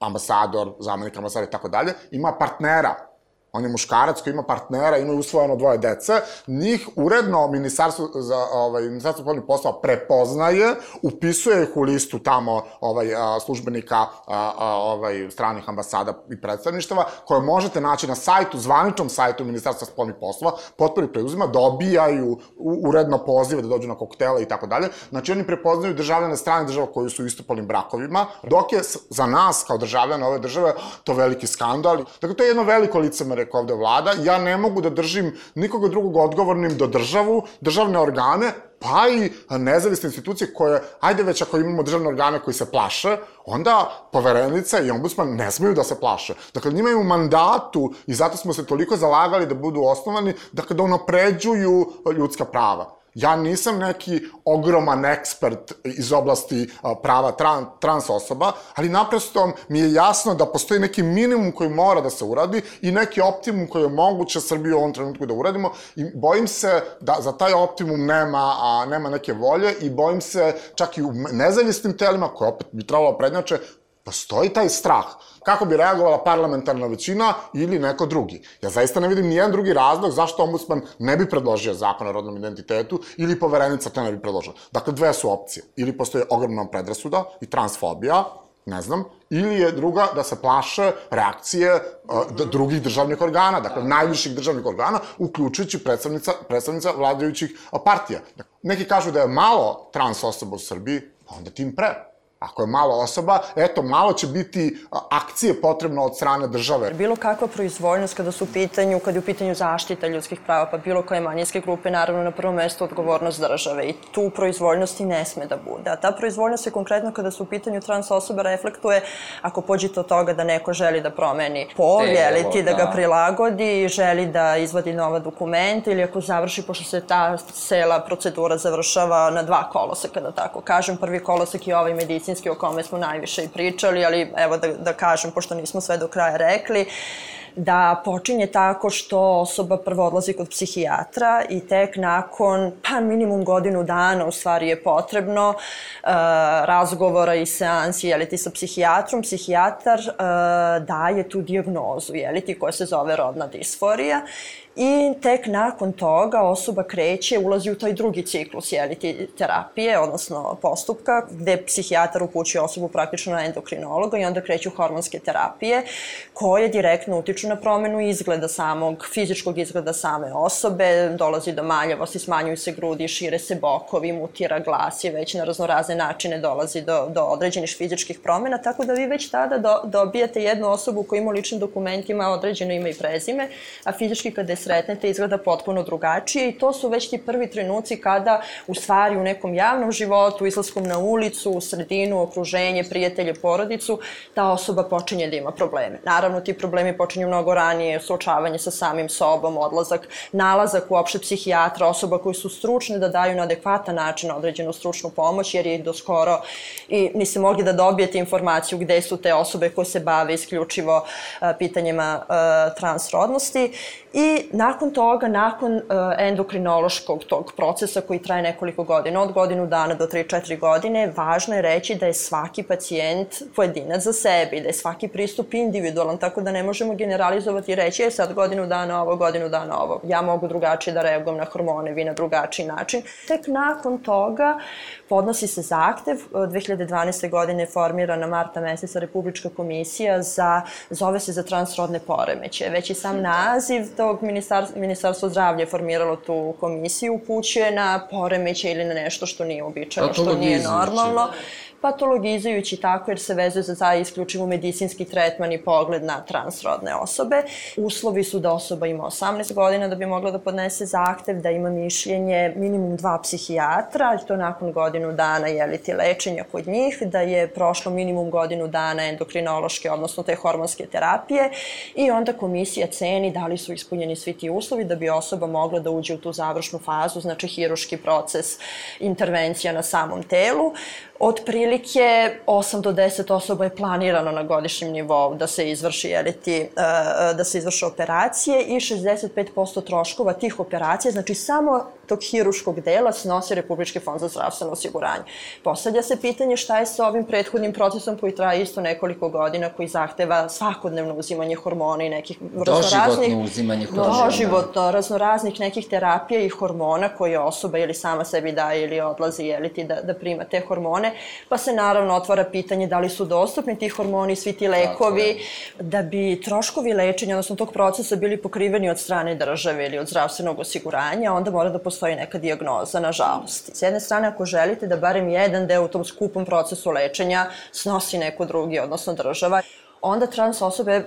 ambasador, zamenik ambasador i tako dalje, ima partnera on je muškarac koji ima partnera, ima usvojeno dvoje dece, njih uredno ministarstvo za ovaj ministarstvo spoljnih poslova prepoznaje, upisuje ih u listu tamo ovaj a, službenika a, a, ovaj stranih ambasada i predstavništava koje možete naći na sajtu, zvaničnom sajtu ministarstva spoljnih poslova, potpori preuzima, dobijaju uredno pozive da dođu na koktele i tako dalje. Znači oni prepoznaju državljane strane država koji su u istopolnim brakovima, dok je za nas kao državljane ove države to veliki skandal. Dakle to je jedno veliko licemerje rekao ovde vlada, ja ne mogu da držim nikoga drugog odgovornim do državu, državne organe, pa i nezavisne institucije koje, ajde već ako imamo državne organe koji se plaše, onda poverenica i ombudsman ne smeju da se plaše. Dakle, njima je u mandatu i zato smo se toliko zalagali da budu osnovani, dakle, da unapređuju ljudska prava. Ja nisam neki ogroman ekspert iz oblasti prava tran, trans osoba, ali naprosto mi je jasno da postoji neki minimum koji mora da se uradi i neki optimum koji je moguće Srbiju u ovom trenutku da uradimo i bojim se da za taj optimum nema, a, nema neke volje i bojim se čak i u nezavisnim telima koje opet bi trebalo prednjače, postoji taj strah kako bi reagovala parlamentarna većina ili neko drugi. Ja zaista ne vidim nijedan drugi razlog zašto ombudsman ne bi predložio zakon o rodnom identitetu ili poverenica to ne bi predložila. Dakle, dve su opcije. Ili postoje ogromna predrasuda i transfobija, ne znam, ili je druga da se plaše reakcije uh, drugih državnih organa, dakle najviših državnih organa, uključujući predstavnica, predstavnica vladajućih partija. Dakle, neki kažu da je malo trans osoba u Srbiji, pa onda tim pre. Ako je malo osoba, eto, malo će biti akcije potrebno od strane države. Bilo kakva proizvoljnost kada su u pitanju, kada je u pitanju zaštita ljudskih prava, pa bilo koje manjinske grupe, naravno na prvom mestu odgovornost države i tu proizvoljnosti ne sme da bude. A ta proizvoljnost je konkretno kada su u pitanju trans osoba reflektuje ako pođete od toga da neko želi da promeni pol, jeli ti da ga da. prilagodi, želi da izvadi nova dokumenta ili ako završi, pošto se ta cela procedura završava na dva koloseka, da tako kažem. Prvi kolosek je ovaj medicinski medicinski o kome smo najviše i pričali, ali evo da, da kažem, pošto nismo sve do kraja rekli, da počinje tako što osoba prvo odlazi kod psihijatra i tek nakon pa minimum godinu dana u stvari je potrebno uh, razgovora i seansi jeli ti sa psihijatrom, psihijatar uh, daje tu diagnozu jeli ti koja se zove rodna disforija i tek nakon toga osoba kreće, ulazi u taj drugi ciklus jeliti terapije, odnosno postupka, gde psihijatar upućuje osobu praktično na endokrinologa i onda kreću hormonske terapije koje direktno utiču na promenu izgleda samog, fizičkog izgleda same osobe, dolazi do maljavosti, smanjuju se grudi, šire se bokovi, mutira glas je već na raznorazne načine dolazi do, do određenih fizičkih promena, tako da vi već tada do, dobijate jednu osobu koja ima u ličnim dokumentima određeno ime i prezime, a fizički kada je sretnete izgleda potpuno drugačije i to su već ti prvi trenuci kada u stvari u nekom javnom životu, izlaskom na ulicu, u sredinu, okruženje, prijatelje, porodicu, ta osoba počinje da ima probleme. Naravno, ti problemi počinju mnogo ranije, suočavanje sa samim sobom, odlazak, nalazak uopšte psihijatra, osoba koji su stručne da daju na adekvatan način određenu stručnu pomoć, jer je do skoro i niste mogli da dobijete informaciju gde su te osobe koje se bave isključivo pitanjima transrodnosti I nakon toga, nakon uh, endokrinološkog tog procesa koji traje nekoliko godina, od godinu dana do 3-4 godine, važno je reći da je svaki pacijent pojedinac za sebe i da je svaki pristup individualan, tako da ne možemo generalizovati i reći je sad godinu dana ovo, godinu dana ovo. Ja mogu drugačije da reagujem na hormone, vi na drugačiji način. Tek nakon toga podnosi se zahtev. 2012. godine je formirana marta meseca Republička komisija za, zove se za transrodne poremeće. Već i sam naziv tog ministarstva, ministarstvo zdravlja je formiralo tu komisiju, upućuje na poremeće ili na nešto što nije običajno, što nije normalno patologizujući tako jer se vezuje za taj isključivo medicinski tretman i pogled na transrodne osobe. Uslovi su da osoba ima 18 godina da bi mogla da podnese zahtev, da ima mišljenje minimum dva psihijatra, i to nakon godinu dana jeliti lečenja kod njih, da je prošlo minimum godinu dana endokrinološke, odnosno te hormonske terapije i onda komisija ceni da li su ispunjeni svi ti uslovi da bi osoba mogla da uđe u tu završnu fazu, znači hiruški proces intervencija na samom telu. Otprilike 8 do 10 osoba je planirano na godišnjem nivou da se izvrši jeliti, e, e, da se izvrše operacije i 65% troškova tih operacija, znači samo tog hiruškog dela snosi Republički fond za zdravstveno osiguranje. Postavlja se pitanje šta je sa ovim prethodnim procesom koji traje isto nekoliko godina, koji zahteva svakodnevno uzimanje hormona i nekih raznoraznih... Doživotno uzimanje hormona. Doživotno, raznoraznih nekih terapija i hormona koje osoba ili sama sebi daje ili odlazi jeliti da, da prima te hormone, pa se naravno otvara pitanje da li su dostupni ti hormoni, svi ti lekovi, da bi troškovi lečenja, odnosno tog procesa bili pokriveni od strane države ili od zdravstvenog osiguranja, onda mora da postoji neka diagnoza, nažalost. S jedne strane, ako želite da barem jedan deo u tom skupom procesu lečenja snosi neko drugi, odnosno država, onda trans osobe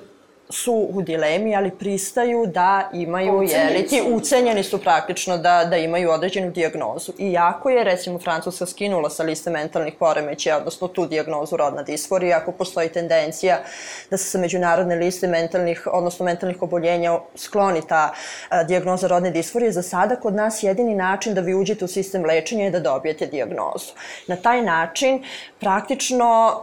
su u dilemi, ali pristaju da imaju, jeli, ti ucenjeni su praktično da, da imaju određenu diagnozu. Iako je, recimo, Francuska skinula sa liste mentalnih poremeća, odnosno tu diagnozu rodna disforija, ako postoji tendencija da se sa međunarodne liste mentalnih, odnosno mentalnih oboljenja skloni ta a, diagnoza rodne disforije, za sada kod nas jedini način da vi uđete u sistem lečenja je da dobijete diagnozu. Na taj način, praktično,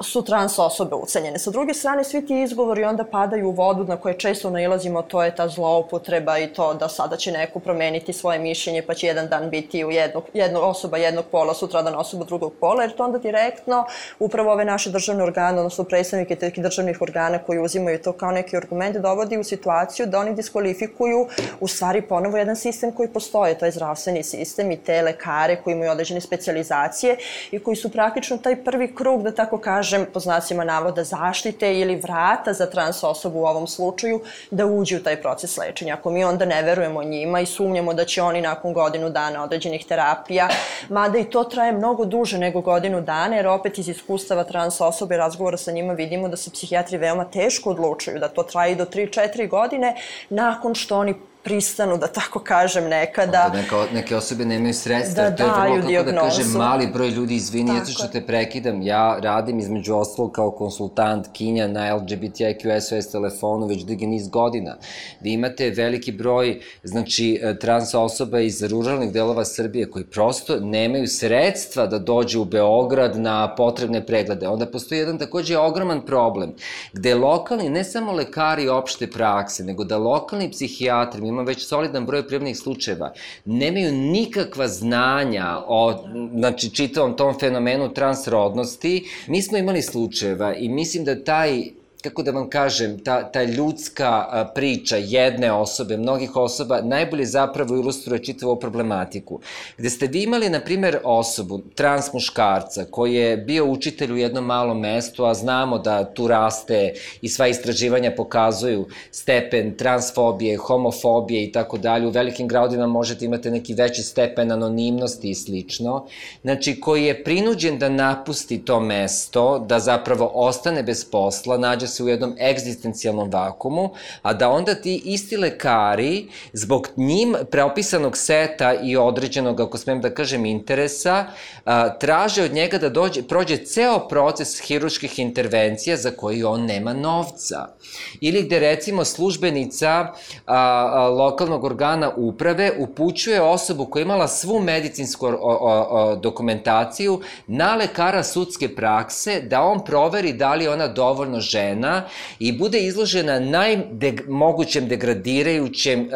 su trans osobe ucenjene. Sa druge strane, svi ti izgovori onda padaju u vodu na koje često nailazimo, to je ta zloupotreba i to da sada će neko promeniti svoje mišljenje pa će jedan dan biti u jednog, jedno osoba jednog pola, sutradan osoba drugog pola, jer to onda direktno upravo ove naše državne organe, odnosno predstavnike tih državnih organa koji uzimaju to kao neki argument, dovodi u situaciju da oni diskvalifikuju u stvari ponovo jedan sistem koji postoje, to je zdravstveni sistem i te lekare koji imaju određene specializacije i koji su praktično taj prvi krug, da tako kažem, kažem, po znacima navoda zaštite ili vrata za trans osobu u ovom slučaju da uđe u taj proces lečenja. Ako mi onda ne verujemo njima i sumnjamo da će oni nakon godinu dana određenih terapija, mada i to traje mnogo duže nego godinu dana, jer opet iz iskustava trans osobe razgovora sa njima vidimo da se psihijatri veoma teško odlučuju, da to traje do 3-4 godine nakon što oni pristanu, da tako kažem, nekada. Da neka, neke osobe nemaju sredstva, da to je vrlo, kako diagnozu. da kažem, mali broj ljudi, izvini, tako. što te prekidam, ja radim između ostalog kao konsultant kinja na LGBTIQ SOS telefonu već dugi niz godina. Vi imate veliki broj, znači, e, trans osoba iz ruralnih delova Srbije koji prosto nemaju sredstva da dođe u Beograd na potrebne preglede. Onda postoji jedan takođe ogroman problem, gde lokalni, ne samo lekari opšte prakse, nego da lokalni psihijatri, ima već solidan broj prijavnih slučajeva, nemaju nikakva znanja o, znači, čitavom tom fenomenu transrodnosti. Mi smo imali slučajeva i mislim da taj kako da vam kažem, ta, ta ljudska priča jedne osobe, mnogih osoba, najbolje zapravo ilustruje čitavu problematiku. Gde ste vi imali, na primer, osobu, trans muškarca, koji je bio učitelj u jednom malom mestu, a znamo da tu raste i sva istraživanja pokazuju stepen transfobije, homofobije i tako dalje. U velikim gradovima možete imati neki veći stepen anonimnosti i slično. Znači, koji je prinuđen da napusti to mesto, da zapravo ostane bez posla, nađe se u jednom egzistencijalnom vakumu, a da onda ti isti lekari, zbog njim preopisanog seta i određenog, ako smem da kažem, interesa, a, traže od njega da dođe, prođe ceo proces hiruških intervencija za koji on nema novca. Ili gde recimo službenica a, a, lokalnog organa uprave upućuje osobu koja je imala svu medicinsku o, o, o, dokumentaciju na lekara sudske prakse da on proveri da li je ona dovoljno žena i bude izložena najmogućem degradirajućem, e,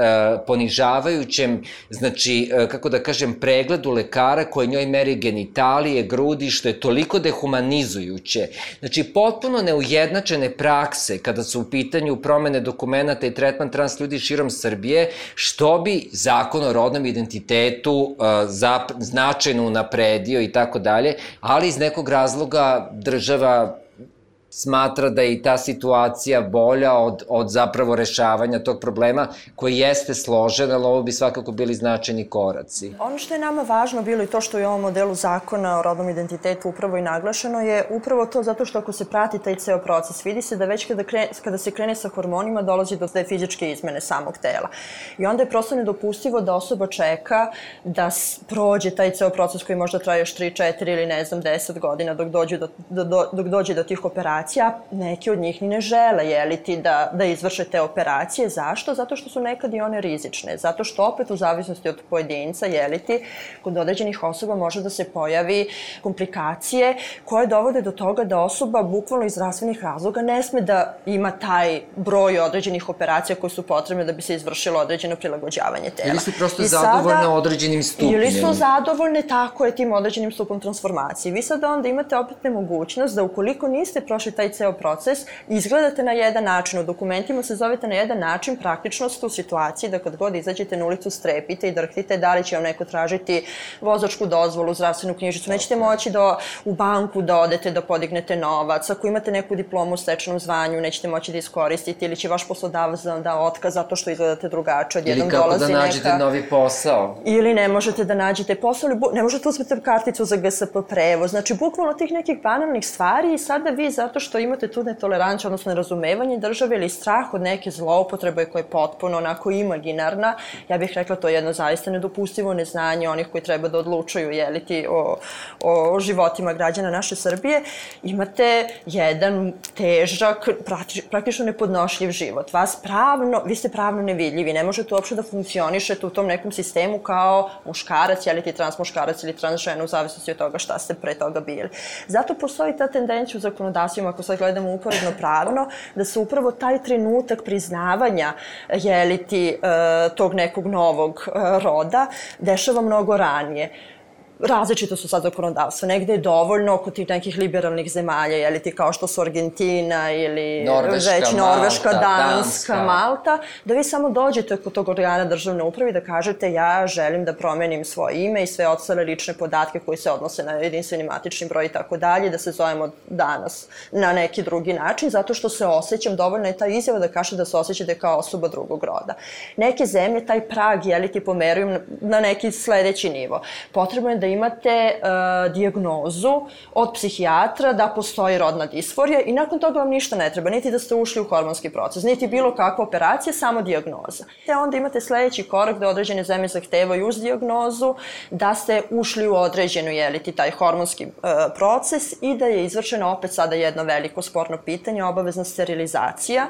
ponižavajućem, znači, e, kako da kažem, pregledu lekara koji njoj meri genitalije, grudi, što je toliko dehumanizujuće. Znači, potpuno neujednačene prakse kada su u pitanju promene dokumenta i tretman trans ljudi širom Srbije, što bi zakon o rodnom identitetu zap, značajno unapredio i tako dalje, ali iz nekog razloga država smatra da je i ta situacija bolja od, od zapravo rešavanja tog problema koji jeste složen, ali ovo bi svakako bili značajni koraci. Ono što je nama važno bilo i to što je u ovom modelu zakona o rodnom identitetu upravo i naglašeno je upravo to zato što ako se prati taj ceo proces, vidi se da već kada, krene, kada se krene sa hormonima dolazi do te fizičke izmene samog tela. I onda je prosto nedopustivo da osoba čeka da prođe taj ceo proces koji možda traje još 3, 4 ili ne znam 10 godina dok dođe do, do, do, dok dođe do tih operacija operacija, neki od njih ni ne žele, jeliti, da, da izvrše te operacije. Zašto? Zato što su nekad i one rizične. Zato što opet u zavisnosti od pojedinca, jeliti, kod određenih osoba može da se pojavi komplikacije koje dovode do toga da osoba bukvalno iz zdravstvenih razloga ne sme da ima taj broj određenih operacija koje su potrebne da bi se izvršilo određeno prilagođavanje tela. Ili su prosto I zadovoljne sada, određenim stupnjem. Ili su zadovoljne tako je tim određenim stupom transformacije. Vi sada onda imate opet nemogućnost da ukoliko niste prošli taj ceo proces, izgledate na jedan način, u dokumentima se zovete na jedan način, praktično ste u situaciji da kad god izađete na ulicu strepite i drhtite da li će vam neko tražiti vozačku dozvolu, zdravstvenu knjižicu, nećete moći da u banku da odete da podignete novac, ako imate neku diplomu u stečenom zvanju, nećete moći da iskoristite ili će vaš poslodavac da da otkaz zato što izgledate drugačije, odjednom dolazi neka... Ili kako da nađete neka... novi posao. Ili ne možete da nađete posao, ili ne možete da uzmete karticu za GSP prevoz, znači bukvalno tih nekih banalnih stvari i sada vi zato što što imate tu netoleranciju, odnosno nerazumevanje države ili strah od neke zloupotrebe koja je potpuno onako imaginarna, ja bih rekla to je jedno zaista nedopustivo neznanje onih koji treba da odlučuju jeliti o, o životima građana naše Srbije, imate jedan težak, praktično nepodnošljiv život. Vas pravno, vi ste pravno nevidljivi, ne možete uopšte da funkcionišete u tom nekom sistemu kao muškarac, jeliti trans muškarac ili trans žena, u zavisnosti od toga šta ste pre toga bili. Zato postoji ta tendencija u zakonodavstvima ako sad gledamo uporedno pravno, da se upravo taj trenutak priznavanja jeliti e, tog nekog novog e, roda dešava mnogo ranije različito su sad zakonodavstva. Negde je dovoljno oko tih nekih liberalnih zemalja, je li ti kao što su Argentina ili Norveška, već Norveška, Malta, Danska, Danska, Malta, da vi samo dođete kod tog organa državne uprave da kažete ja želim da promenim svoje ime i sve ostale lične podatke koji se odnose na jedinstveni matični broj i tako dalje, da se zovemo danas na neki drugi način, zato što se osjećam, dovoljno je ta izjava da kažete da se osjećate kao osoba drugog roda. Neke zemlje taj prag, je li ti pomeruju na neki sledeći nivo. Potrebno je da imate uh, dijagnozu od psihijatra da postoji rodna disforija i nakon toga vam ništa ne treba, niti da ste ušli u hormonski proces, niti bilo kakva operacija, samo dijagnoza. Te onda imate sledeći korak da određene zemlje zahtevaju uz dijagnozu da ste ušli u određenu, jeliti, taj hormonski uh, proces i da je izvršeno opet sada jedno veliko sporno pitanje, obavezna sterilizacija,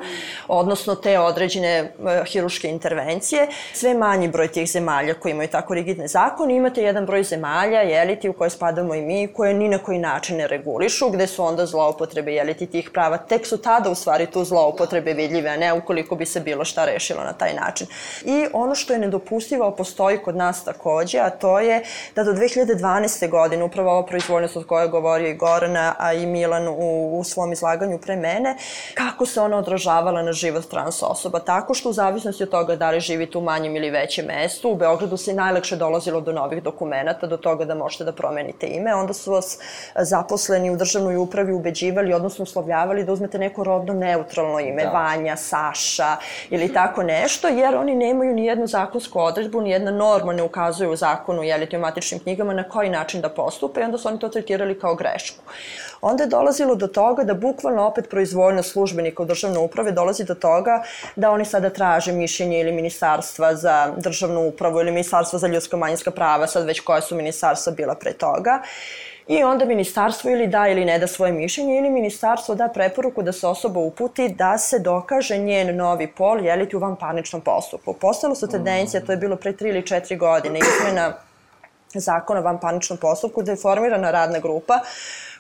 odnosno te određene uh, hiruške intervencije. Sve manji broj tih zemalja koji imaju tako rigidne zakone, imate jedan broj zemalja zemalja, jeliti, u koje spadamo i mi, koje ni na koji način ne regulišu, gde su onda zloupotrebe, jeliti, tih prava. Tek su tada, u stvari, tu zloupotrebe vidljive, a ne ukoliko bi se bilo šta rešilo na taj način. I ono što je nedopustivo, postoji kod nas takođe, a to je da do 2012. godine, upravo ova proizvoljnost od koje je govorio i Gorana, a i Milan u, u svom izlaganju pre mene, kako se ona odražavala na život trans osoba. Tako što u zavisnosti od toga da li živite u manjem ili većem mestu, u Beogradu se najlakše dolazilo do novih dokumenta, do toga toga da možete da promenite ime. Onda su vas zaposleni u državnoj upravi ubeđivali, odnosno uslovljavali da uzmete neko rodno neutralno ime, da. Vanja, Saša ili tako nešto, jer oni nemaju ni jednu zakonsku odredbu, ni jedna norma ne ukazuje u zakonu, jeli, o matičnim knjigama na koji način da postupe i onda su oni to tretirali kao grešku onda je dolazilo do toga da bukvalno opet proizvoljno službenika u državnoj uprave dolazi do toga da oni sada traže mišljenje ili ministarstva za državnu upravu ili ministarstva za ljudska manjinska prava, sad već koja su ministarstva bila pre toga. I onda ministarstvo ili da ili ne da svoje mišljenje ili ministarstvo da preporuku da se osoba uputi da se dokaže njen novi pol jeliti u vanparničnom postupku. Postalo su tendencija, to je bilo pre 3 ili 4 godine, izmena zakona o vanparničnom postupku, da je formirana radna grupa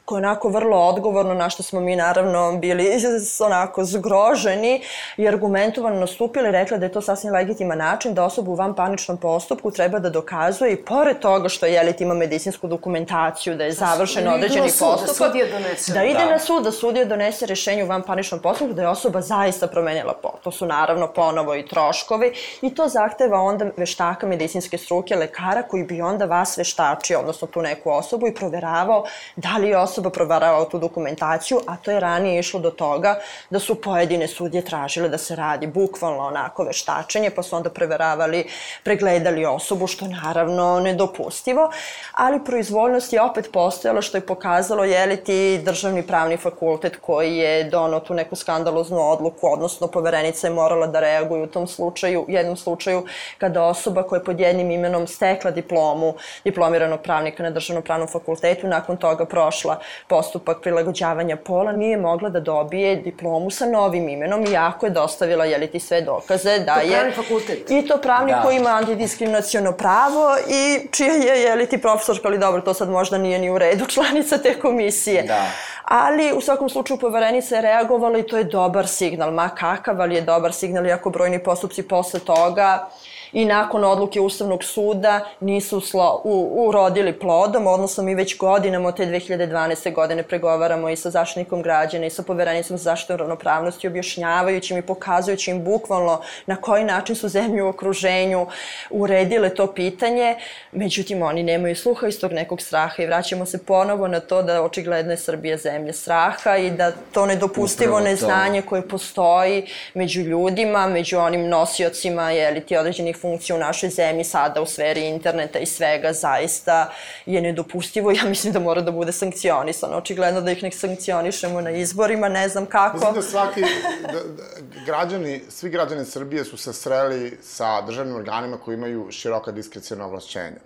koje je onako vrlo odgovorno, na što smo mi naravno bili onako zgroženi i argumentovano nastupili, rekla da je to sasvim legitiman način da osoba u van paničnom postupku treba da dokazuje i pored toga što je ima medicinsku dokumentaciju, da je završen da određeni sud, postupak, da, donese, da ide da. na sud, da sudija donese rešenje u van paničnom postupku, da je osoba zaista promenila pol. To su naravno ponovo i troškovi i to zahteva onda veštaka medicinske struke, lekara koji bi onda vas veštačio, odnosno tu neku osobu i proveravao da li je osoba osoba provarala tu dokumentaciju, a to je ranije išlo do toga da su pojedine sudje tražile da se radi bukvalno onako veštačenje, pa su onda preveravali, pregledali osobu, što je naravno nedopustivo, ali proizvoljnost je opet postojala, što je pokazalo, je li ti državni pravni fakultet koji je donao tu neku skandaloznu odluku, odnosno poverenica je morala da reaguje u tom slučaju, u jednom slučaju kada osoba koja je pod jednim imenom stekla diplomu diplomiranog pravnika na državnom pravnom fakultetu, nakon toga prošla postupak prilagođavanja pola, nije mogla da dobije diplomu sa novim imenom, iako je dostavila jeli ti sve dokaze da je... To pravni fakultet. I to pravnik da. koji ima antidiskriminacijono pravo i čija je, jeli ti profesorka, ali dobro, to sad možda nije ni u redu, članica te komisije. Da. Ali u svakom slučaju poverenica je reagovala i to je dobar signal, ma kakav, ali je dobar signal, iako brojni postupci posle toga i nakon odluke Ustavnog suda nisu slo, u, urodili plodom, odnosno mi već godinama od te 2012. godine pregovaramo i sa zaštitnikom građana i sa poverenicom za zaštitu ravnopravnosti, objašnjavajući im i pokazujući im bukvalno na koji način su zemlje u okruženju uredile to pitanje, međutim oni nemaju sluha iz tog nekog straha i vraćamo se ponovo na to da očigledno je Srbija zemlja straha i da to nedopustivo neznanje koje postoji među ljudima, među onim nosiocima, jeli ti određenih funkcija u našoj zemlji sada u sferi interneta i svega zaista je nedopustivo. Ja mislim da mora da bude sankcionisano. Očigledno da ih nek sankcionišemo na izborima, ne znam kako. Mislim da svaki, da, da, građani, svi građani Srbije su se sreli sa državnim organima koji imaju široka diskrecijona ovlašćenja.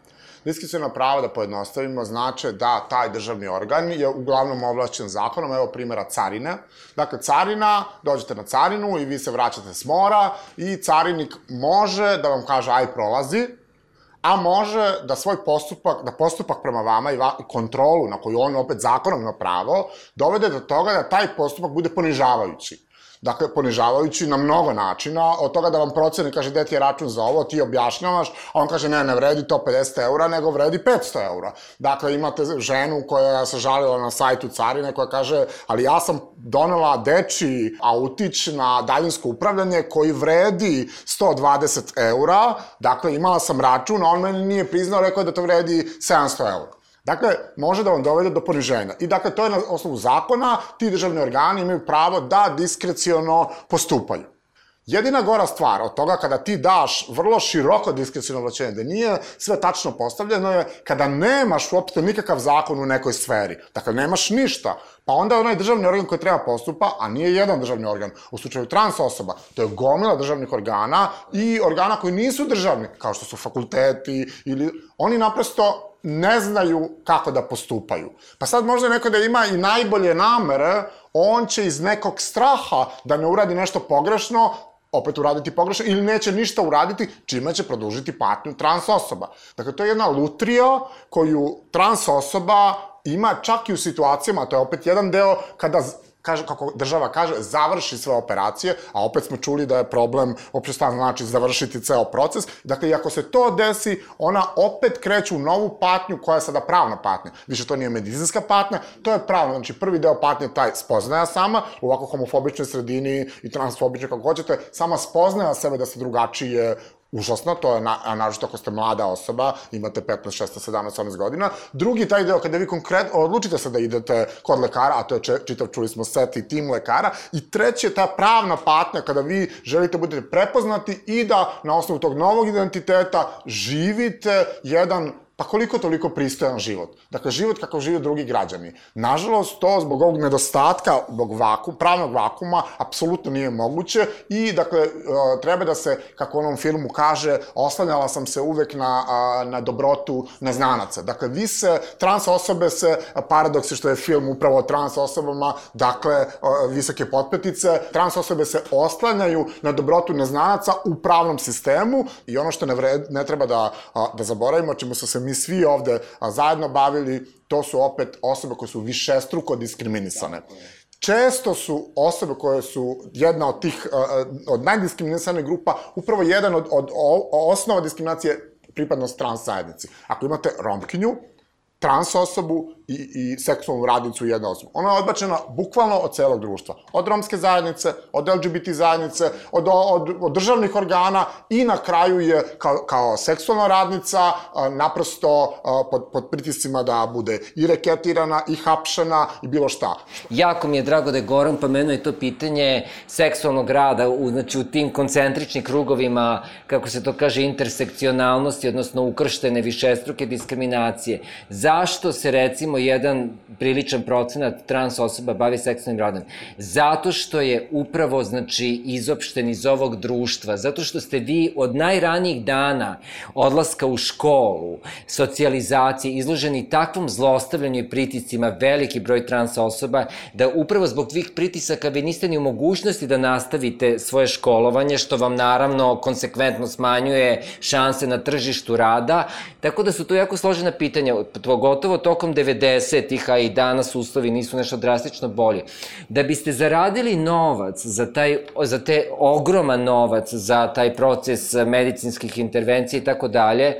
Diskreciona prava, da pojednostavimo, znače da taj državni organ je uglavnom ovlašćen zakonom, evo primjera carina. Dakle, carina, dođete na carinu i vi se vraćate s mora i carinik može da vam kaže aj prolazi, a može da svoj postupak, da postupak prema vama i va, kontrolu na koju on opet zakonom ima pravo, dovede do toga da taj postupak bude ponižavajući. Dakle, ponižavajući na mnogo načina, od toga da vam proceni, kaže, gde ti je račun za ovo, ti objašnjavaš, a on kaže, ne, ne vredi to 50 eura, nego vredi 500 eura. Dakle, imate ženu koja se žalila na sajtu carine, koja kaže, ali ja sam donela deči autić na daljinsko upravljanje koji vredi 120 eura, dakle, imala sam račun, a on meni nije priznao, rekao je da to vredi 700 eura. Dakle, može da vam dovede do poniženja. I dakle, to je na osnovu zakona, ti državni organi imaju pravo da diskreciono postupaju. Jedina gora stvar od toga kada ti daš vrlo široko diskrecijno ovlačenje, da nije sve tačno postavljeno je kada nemaš uopšte nikakav zakon u nekoj sferi. Dakle, nemaš ništa. Pa onda onaj državni organ koji treba postupa, a nije jedan državni organ, u slučaju trans osoba, to je gomila državnih organa i organa koji nisu državni, kao što su fakulteti ili oni naprosto ne znaju kako da postupaju. Pa sad možda neko da ima i najbolje namere, on će iz nekog straha da ne uradi nešto pogrešno, opet uraditi pogrešno ili neće ništa uraditi, čime će produžiti patnju trans osoba. Dakle, to je jedna lutrija koju trans osoba ima čak i u situacijama, to je opet jedan deo kada kaže, kako država kaže, završi sve operacije, a opet smo čuli da je problem uopšte šta znači završiti ceo proces. Dakle, i ako se to desi, ona opet kreće u novu patnju koja je sada pravna patnja. Više to nije medicinska patnja, to je pravna. Znači, prvi deo patnje taj spoznaja sama, u ovako homofobičnoj sredini i transfobičnoj, kako hoćete, sama spoznaja sebe da se drugačije užasno, to je, na, naravno ako ste mlada osoba, imate 15, 16, 17, 18 godina. Drugi taj deo, kada vi konkretno odlučite se da idete kod lekara, a to je čitav, čuli smo set i tim lekara. I treće, ta pravna patnja, kada vi želite budete prepoznati i da na osnovu tog novog identiteta živite jedan pa koliko toliko pristojan život. Dakle, život kako žive drugi građani. Nažalost, to zbog ovog nedostatka, zbog vaku, pravnog vakuma, apsolutno nije moguće i, dakle, e, treba da se, kako onom filmu kaže, oslanjala sam se uvek na, na dobrotu neznanaca. Dakle, vi se, trans osobe se, paradoks je što je film upravo o trans osobama, dakle, visoke potpetice, trans osobe se oslanjaju na dobrotu neznanaca u pravnom sistemu i ono što ne, vred, ne treba da, da zaboravimo, čemu su se mi svi ovde zajedno bavili, to su opet osobe koje su višestruko diskriminisane. Često su osobe koje su jedna od tih, od najdiskriminisanih grupa, upravo jedan od, od, od osnova diskriminacije pripadnost trans zajednici. Ako imate romkinju, trans osobu i, i seksualnu radnicu jedna osoba. Ona je odbačena bukvalno od celog društva. Od romske zajednice, od LGBT zajednice, od, od, od državnih organa i na kraju je kao, kao seksualna radnica naprosto pod, pod pritiscima da bude i reketirana i hapšena i bilo šta. Jako mi je drago da je Goran pomenuo i to pitanje seksualnog rada, u, znači u tim koncentričnim krugovima, kako se to kaže, intersekcionalnosti, odnosno ukrštene višestruke diskriminacije. Zašto se recimo jedan priličan procenat trans osoba bavi seksualnim radom? Zato što je upravo, znači, izopšten iz ovog društva, zato što ste vi od najranijih dana odlaska u školu, socijalizacije, izloženi takvom zlostavljanju i pritiscima veliki broj trans osoba, da upravo zbog tvih pritisaka vi niste ni u mogućnosti da nastavite svoje školovanje, što vam naravno konsekventno smanjuje šanse na tržištu rada, tako da su to jako složena pitanja, pogotovo tokom 90 90-ih, a i danas uslovi nisu nešto drastično bolje. Da biste zaradili novac za, taj, za te ogroman novac za taj proces medicinskih intervencija i tako dalje,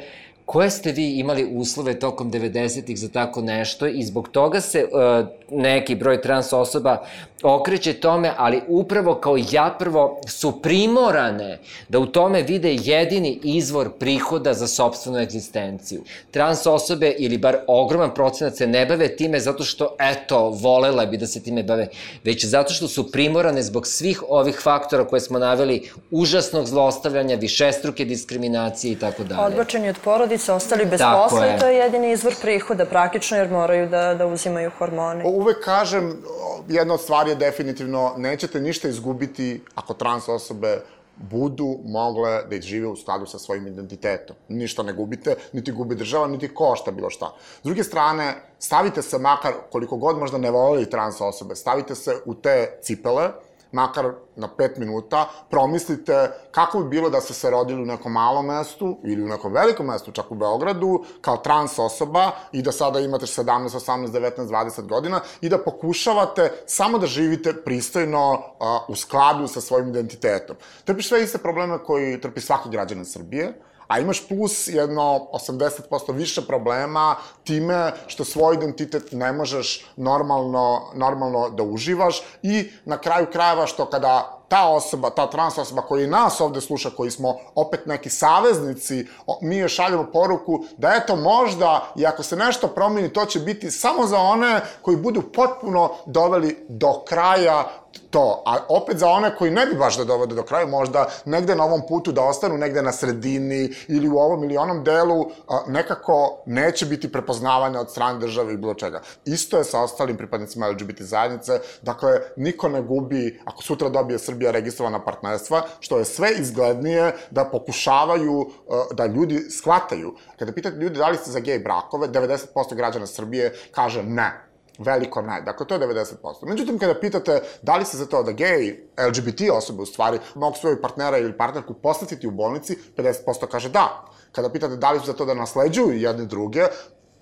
koje ste vi imali uslove tokom 90-ih za tako nešto i zbog toga se uh, neki broj trans osoba okreće tome, ali upravo kao ja prvo su primorane da u tome vide jedini izvor prihoda za sobstvenu egzistenciju. Trans osobe ili bar ogroman procenat se ne bave time zato što, eto, volela bi da se time bave, već zato što su primorane zbog svih ovih faktora koje smo naveli, užasnog zlostavljanja, višestruke diskriminacije i tako dalje. Odbačeni od porodice, ostali bez Tako posla je. i to je jedini izvor prihoda praktično jer moraju da, da uzimaju hormone. Uvek kažem, jedna od stvari je definitivno nećete ništa izgubiti ako trans osobe budu mogle da žive u skladu sa svojim identitetom. Ništa ne gubite, niti gubi država, niti košta bilo šta. S druge strane, stavite se makar, koliko god možda ne volili trans osobe, stavite se u te cipele, makar na pet minuta, promislite kako bi bilo da ste se rodili u nekom malom mestu ili u nekom velikom mestu, čak u Beogradu, kao trans osoba i da sada imate 17, 18, 19, 20 godina i da pokušavate samo da živite pristojno uh, u skladu sa svojim identitetom. Trpiš sve iste probleme koji trpi svaki građanin Srbije, a imaš plus jedno 80% više problema time što svoj identitet ne možeš normalno, normalno da uživaš i na kraju krajeva što kada ta osoba, ta trans osoba koji nas ovde sluša, koji smo opet neki saveznici, mi joj šaljemo poruku da eto možda i ako se nešto promeni, to će biti samo za one koji budu potpuno doveli do kraja to. A opet za one koji ne bi baš da dovode do kraja, možda negde na ovom putu da ostanu, negde na sredini ili u ovom ili onom delu, nekako neće biti prepoznavanja od strane države i bilo čega. Isto je sa ostalim pripadnicima LGBT zajednice, dakle, niko ne gubi, ako sutra dobije Srbija registrovana partnerstva, što je sve izglednije da pokušavaju da ljudi shvataju. Kada pitate ljudi da li ste za gej brakove, 90% građana Srbije kaže ne Veliko ne. Dakle, to je 90%. Međutim, kada pitate da li se za to da gej, LGBT osobe u stvari, mogu svojoj partnera ili partnerku posletiti u bolnici, 50% kaže da. Kada pitate da li su za to da nasleđuju jedne druge,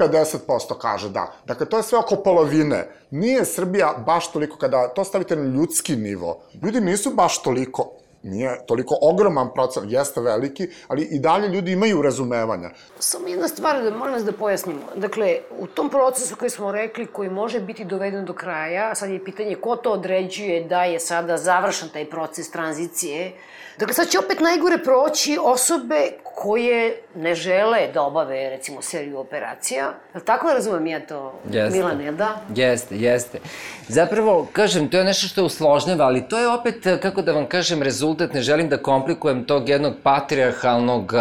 50% kaže da. Dakle, to je sve oko polovine. Nije Srbija baš toliko, kada to stavite na ljudski nivo, ljudi nisu baš toliko nije toliko ogroman procent, jeste veliki, ali i dalje ljudi imaju razumevanja. Samo jedna stvar, da molim vas da pojasnimo. Dakle, u tom procesu koji smo rekli, koji može biti doveden do kraja, sad je pitanje ko to određuje da je sada završen taj proces tranzicije, Dakle, sad će opet najgore proći osobe koje ne žele da obave, recimo, seriju operacija. Je tako da razumem ja to, jeste. Milan, jel da? Jeste, jeste. Zapravo, kažem, to je nešto što je usložneva, ali to je opet, kako da vam kažem, rezultat, ne želim da komplikujem tog jednog patriarhalnog,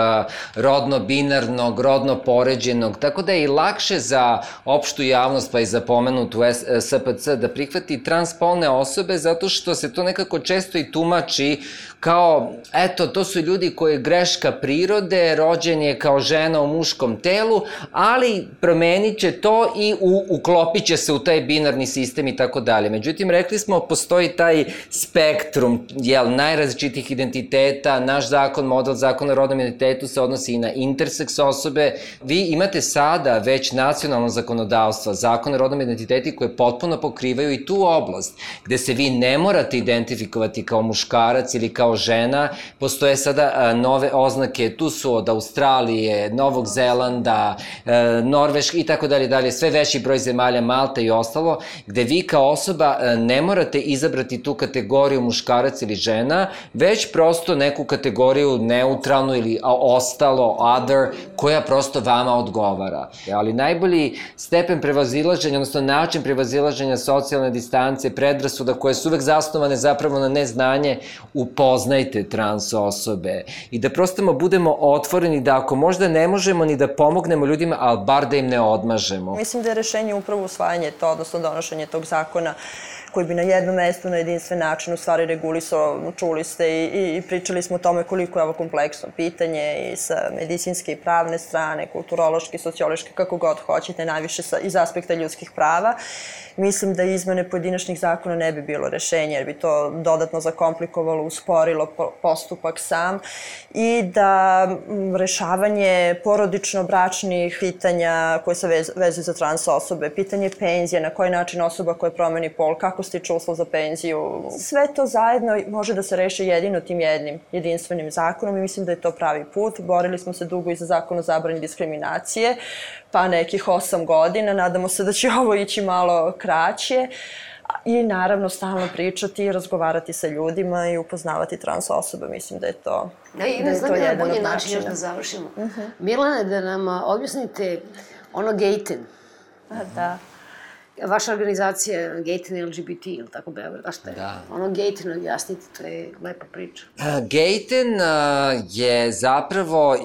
rodno-binarnog, rodno-poređenog, tako da je i lakše za opštu javnost, pa i za pomenutu SPC, da prihvati transpolne osobe, zato što se to nekako često i tumači kao, eto, to su ljudi koji je greška prirode, rođen je kao žena u muškom telu, ali promenit će to i u, uklopit će se u taj binarni sistem i tako dalje. Međutim, rekli smo, postoji taj spektrum, jel, najrazličitih identiteta, naš zakon, model zakona o rodnom identitetu se odnosi i na interseks osobe. Vi imate sada već nacionalno zakonodavstvo, zakon o rodnom identiteti koje potpuno pokrivaju i tu oblast, gde se vi ne morate identifikovati kao muškarac ili kao kao žena. Postoje sada nove oznake, tu su od Australije, Novog Zelanda, e, Norveška i tako dalje, dalje, sve veći broj zemalja, Malta i ostalo, gde vi kao osoba e, ne morate izabrati tu kategoriju muškarac ili žena, već prosto neku kategoriju neutralnu ili ostalo, other, koja prosto vama odgovara. Ali najbolji stepen prevazilaženja, odnosno način prevazilaženja socijalne distance, predrasuda koje su uvek zasnovane zapravo na neznanje, prepoznajte trans osobe i da prostamo budemo otvoreni da ako možda ne možemo ni da pomognemo ljudima, ali bar da im ne odmažemo. Mislim da je rešenje upravo usvajanje to, odnosno donošenje tog zakona koji bi na jednom mestu na jedinstven način u stvari regulisao, čuli ste i, i, pričali smo o tome koliko je ovo kompleksno pitanje i sa medicinske i pravne strane, kulturološke, sociološke, kako god hoćete, najviše sa, iz aspekta ljudskih prava. Mislim da izmene pojedinačnih zakona ne bi bilo rešenje, jer bi to dodatno zakomplikovalo, usporilo postupak sam i da rešavanje porodično-bračnih pitanja koje se vezuju za trans osobe, pitanje penzije, na koji način osoba koja promeni pol, kako stiče uslov za penziju, sve to zajedno može da se reši jedino tim jednim jedinstvenim zakonom i mislim da je to pravi put. Borili smo se dugo i za zakon o zabrani diskriminacije, pa nekih osam godina, nadamo se da će ovo ići malo kraće i naravno stalno pričati i razgovarati sa ljudima i upoznavati trans osobe, mislim da je to Da, i ne znam da bolji način još da završimo. Uh mhm. -huh. Milane, da nam objasnite ono gejten. Da vaša organizacija Gaten LGBT, ili tako Beograd, a šta je? Da. Ono Gaten, objasnite, to je lepa priča. Uh, Gaten uh, je zapravo, uh,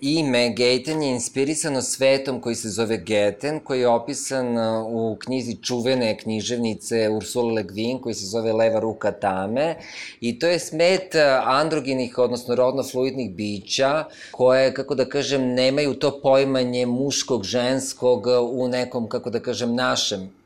ime Gaten je inspirisano svetom koji se zove Geten, koji je opisan uh, u knjizi čuvene književnice Ursula Le Guin, koji se zove Leva ruka tame, i to je smet androgenih, odnosno rodno-fluidnih bića, koje, kako da kažem, nemaju to pojmanje muškog, ženskog u nekom, kako da kažem, našem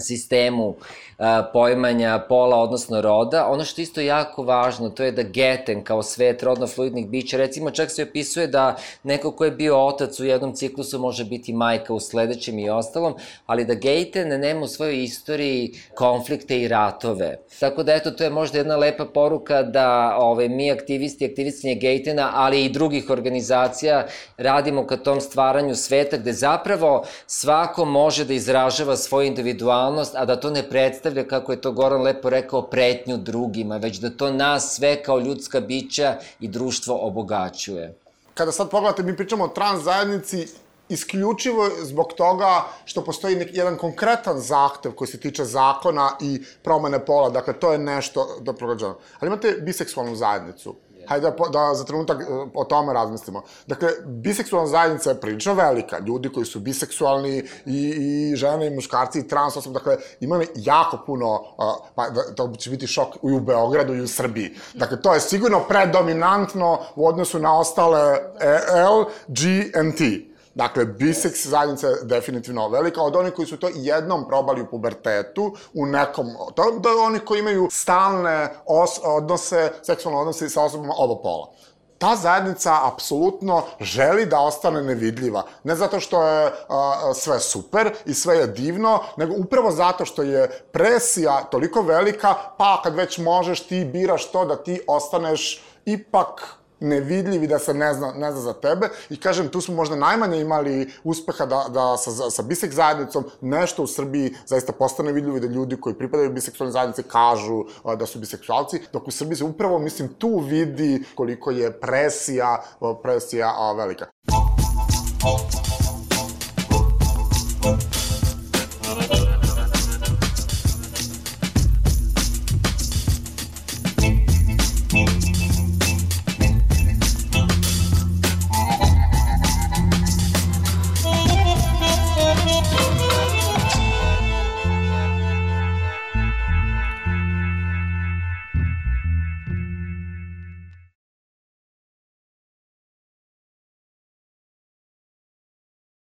sistemu pojmanja pola, odnosno roda. Ono što isto jako važno, to je da geten kao svet rodno-fluidnih bića, recimo čak se opisuje da neko ko je bio otac u jednom ciklusu može biti majka u sledećem i ostalom, ali da gejten nema u svojoj istoriji konflikte i ratove. Tako da eto, to je možda jedna lepa poruka da ove, ovaj, mi aktivisti, aktivistinje gejtena, ali i drugih organizacija radimo ka tom stvaranju sveta gde zapravo svako može da izražava svoju individualnost, a da to ne predstavlja kako je to Goran lepo rekao, pretnju drugima, već da to nas sve kao ljudska bića i društvo obogaćuje. Kada sad pogledate, mi pričamo o trans zajednici, isključivo zbog toga što postoji neki, jedan konkretan zahtev koji se tiče zakona i promene pola, dakle to je nešto da progađamo. Ali imate biseksualnu zajednicu hajde da, da za trenutak e, o tome razmislimo. Dakle, biseksualna zajednica je prilično velika. Ljudi koji su biseksualni i, i žene i muškarci i trans osobe, dakle, imali jako puno, pa da, to će biti šok i u Beogradu i u Srbiji. Dakle, to je sigurno predominantno u odnosu na ostale L, G and T. Dakle, biseks zajednica je definitivno velika, od onih koji su to jednom probali u pubertetu, u nekom, to, do onih koji imaju stalne os, odnose, seksualne odnose sa osobama oba pola. ta zajednica apsolutno želi da ostane nevidljiva. Ne zato što je a, sve super i sve je divno, nego upravo zato što je presija toliko velika, pa kad već možeš ti biraš to da ti ostaneš ipak nevidljiv i da se ne zna, ne zna za tebe. I kažem, tu smo možda najmanje imali uspeha da, da sa, sa bisek zajednicom nešto u Srbiji zaista postane vidljivo i da ljudi koji pripadaju biseksualne zajednice kažu a, da su biseksualci, dok u Srbiji se upravo, mislim, tu vidi koliko je presija, presija a, velika. Oh.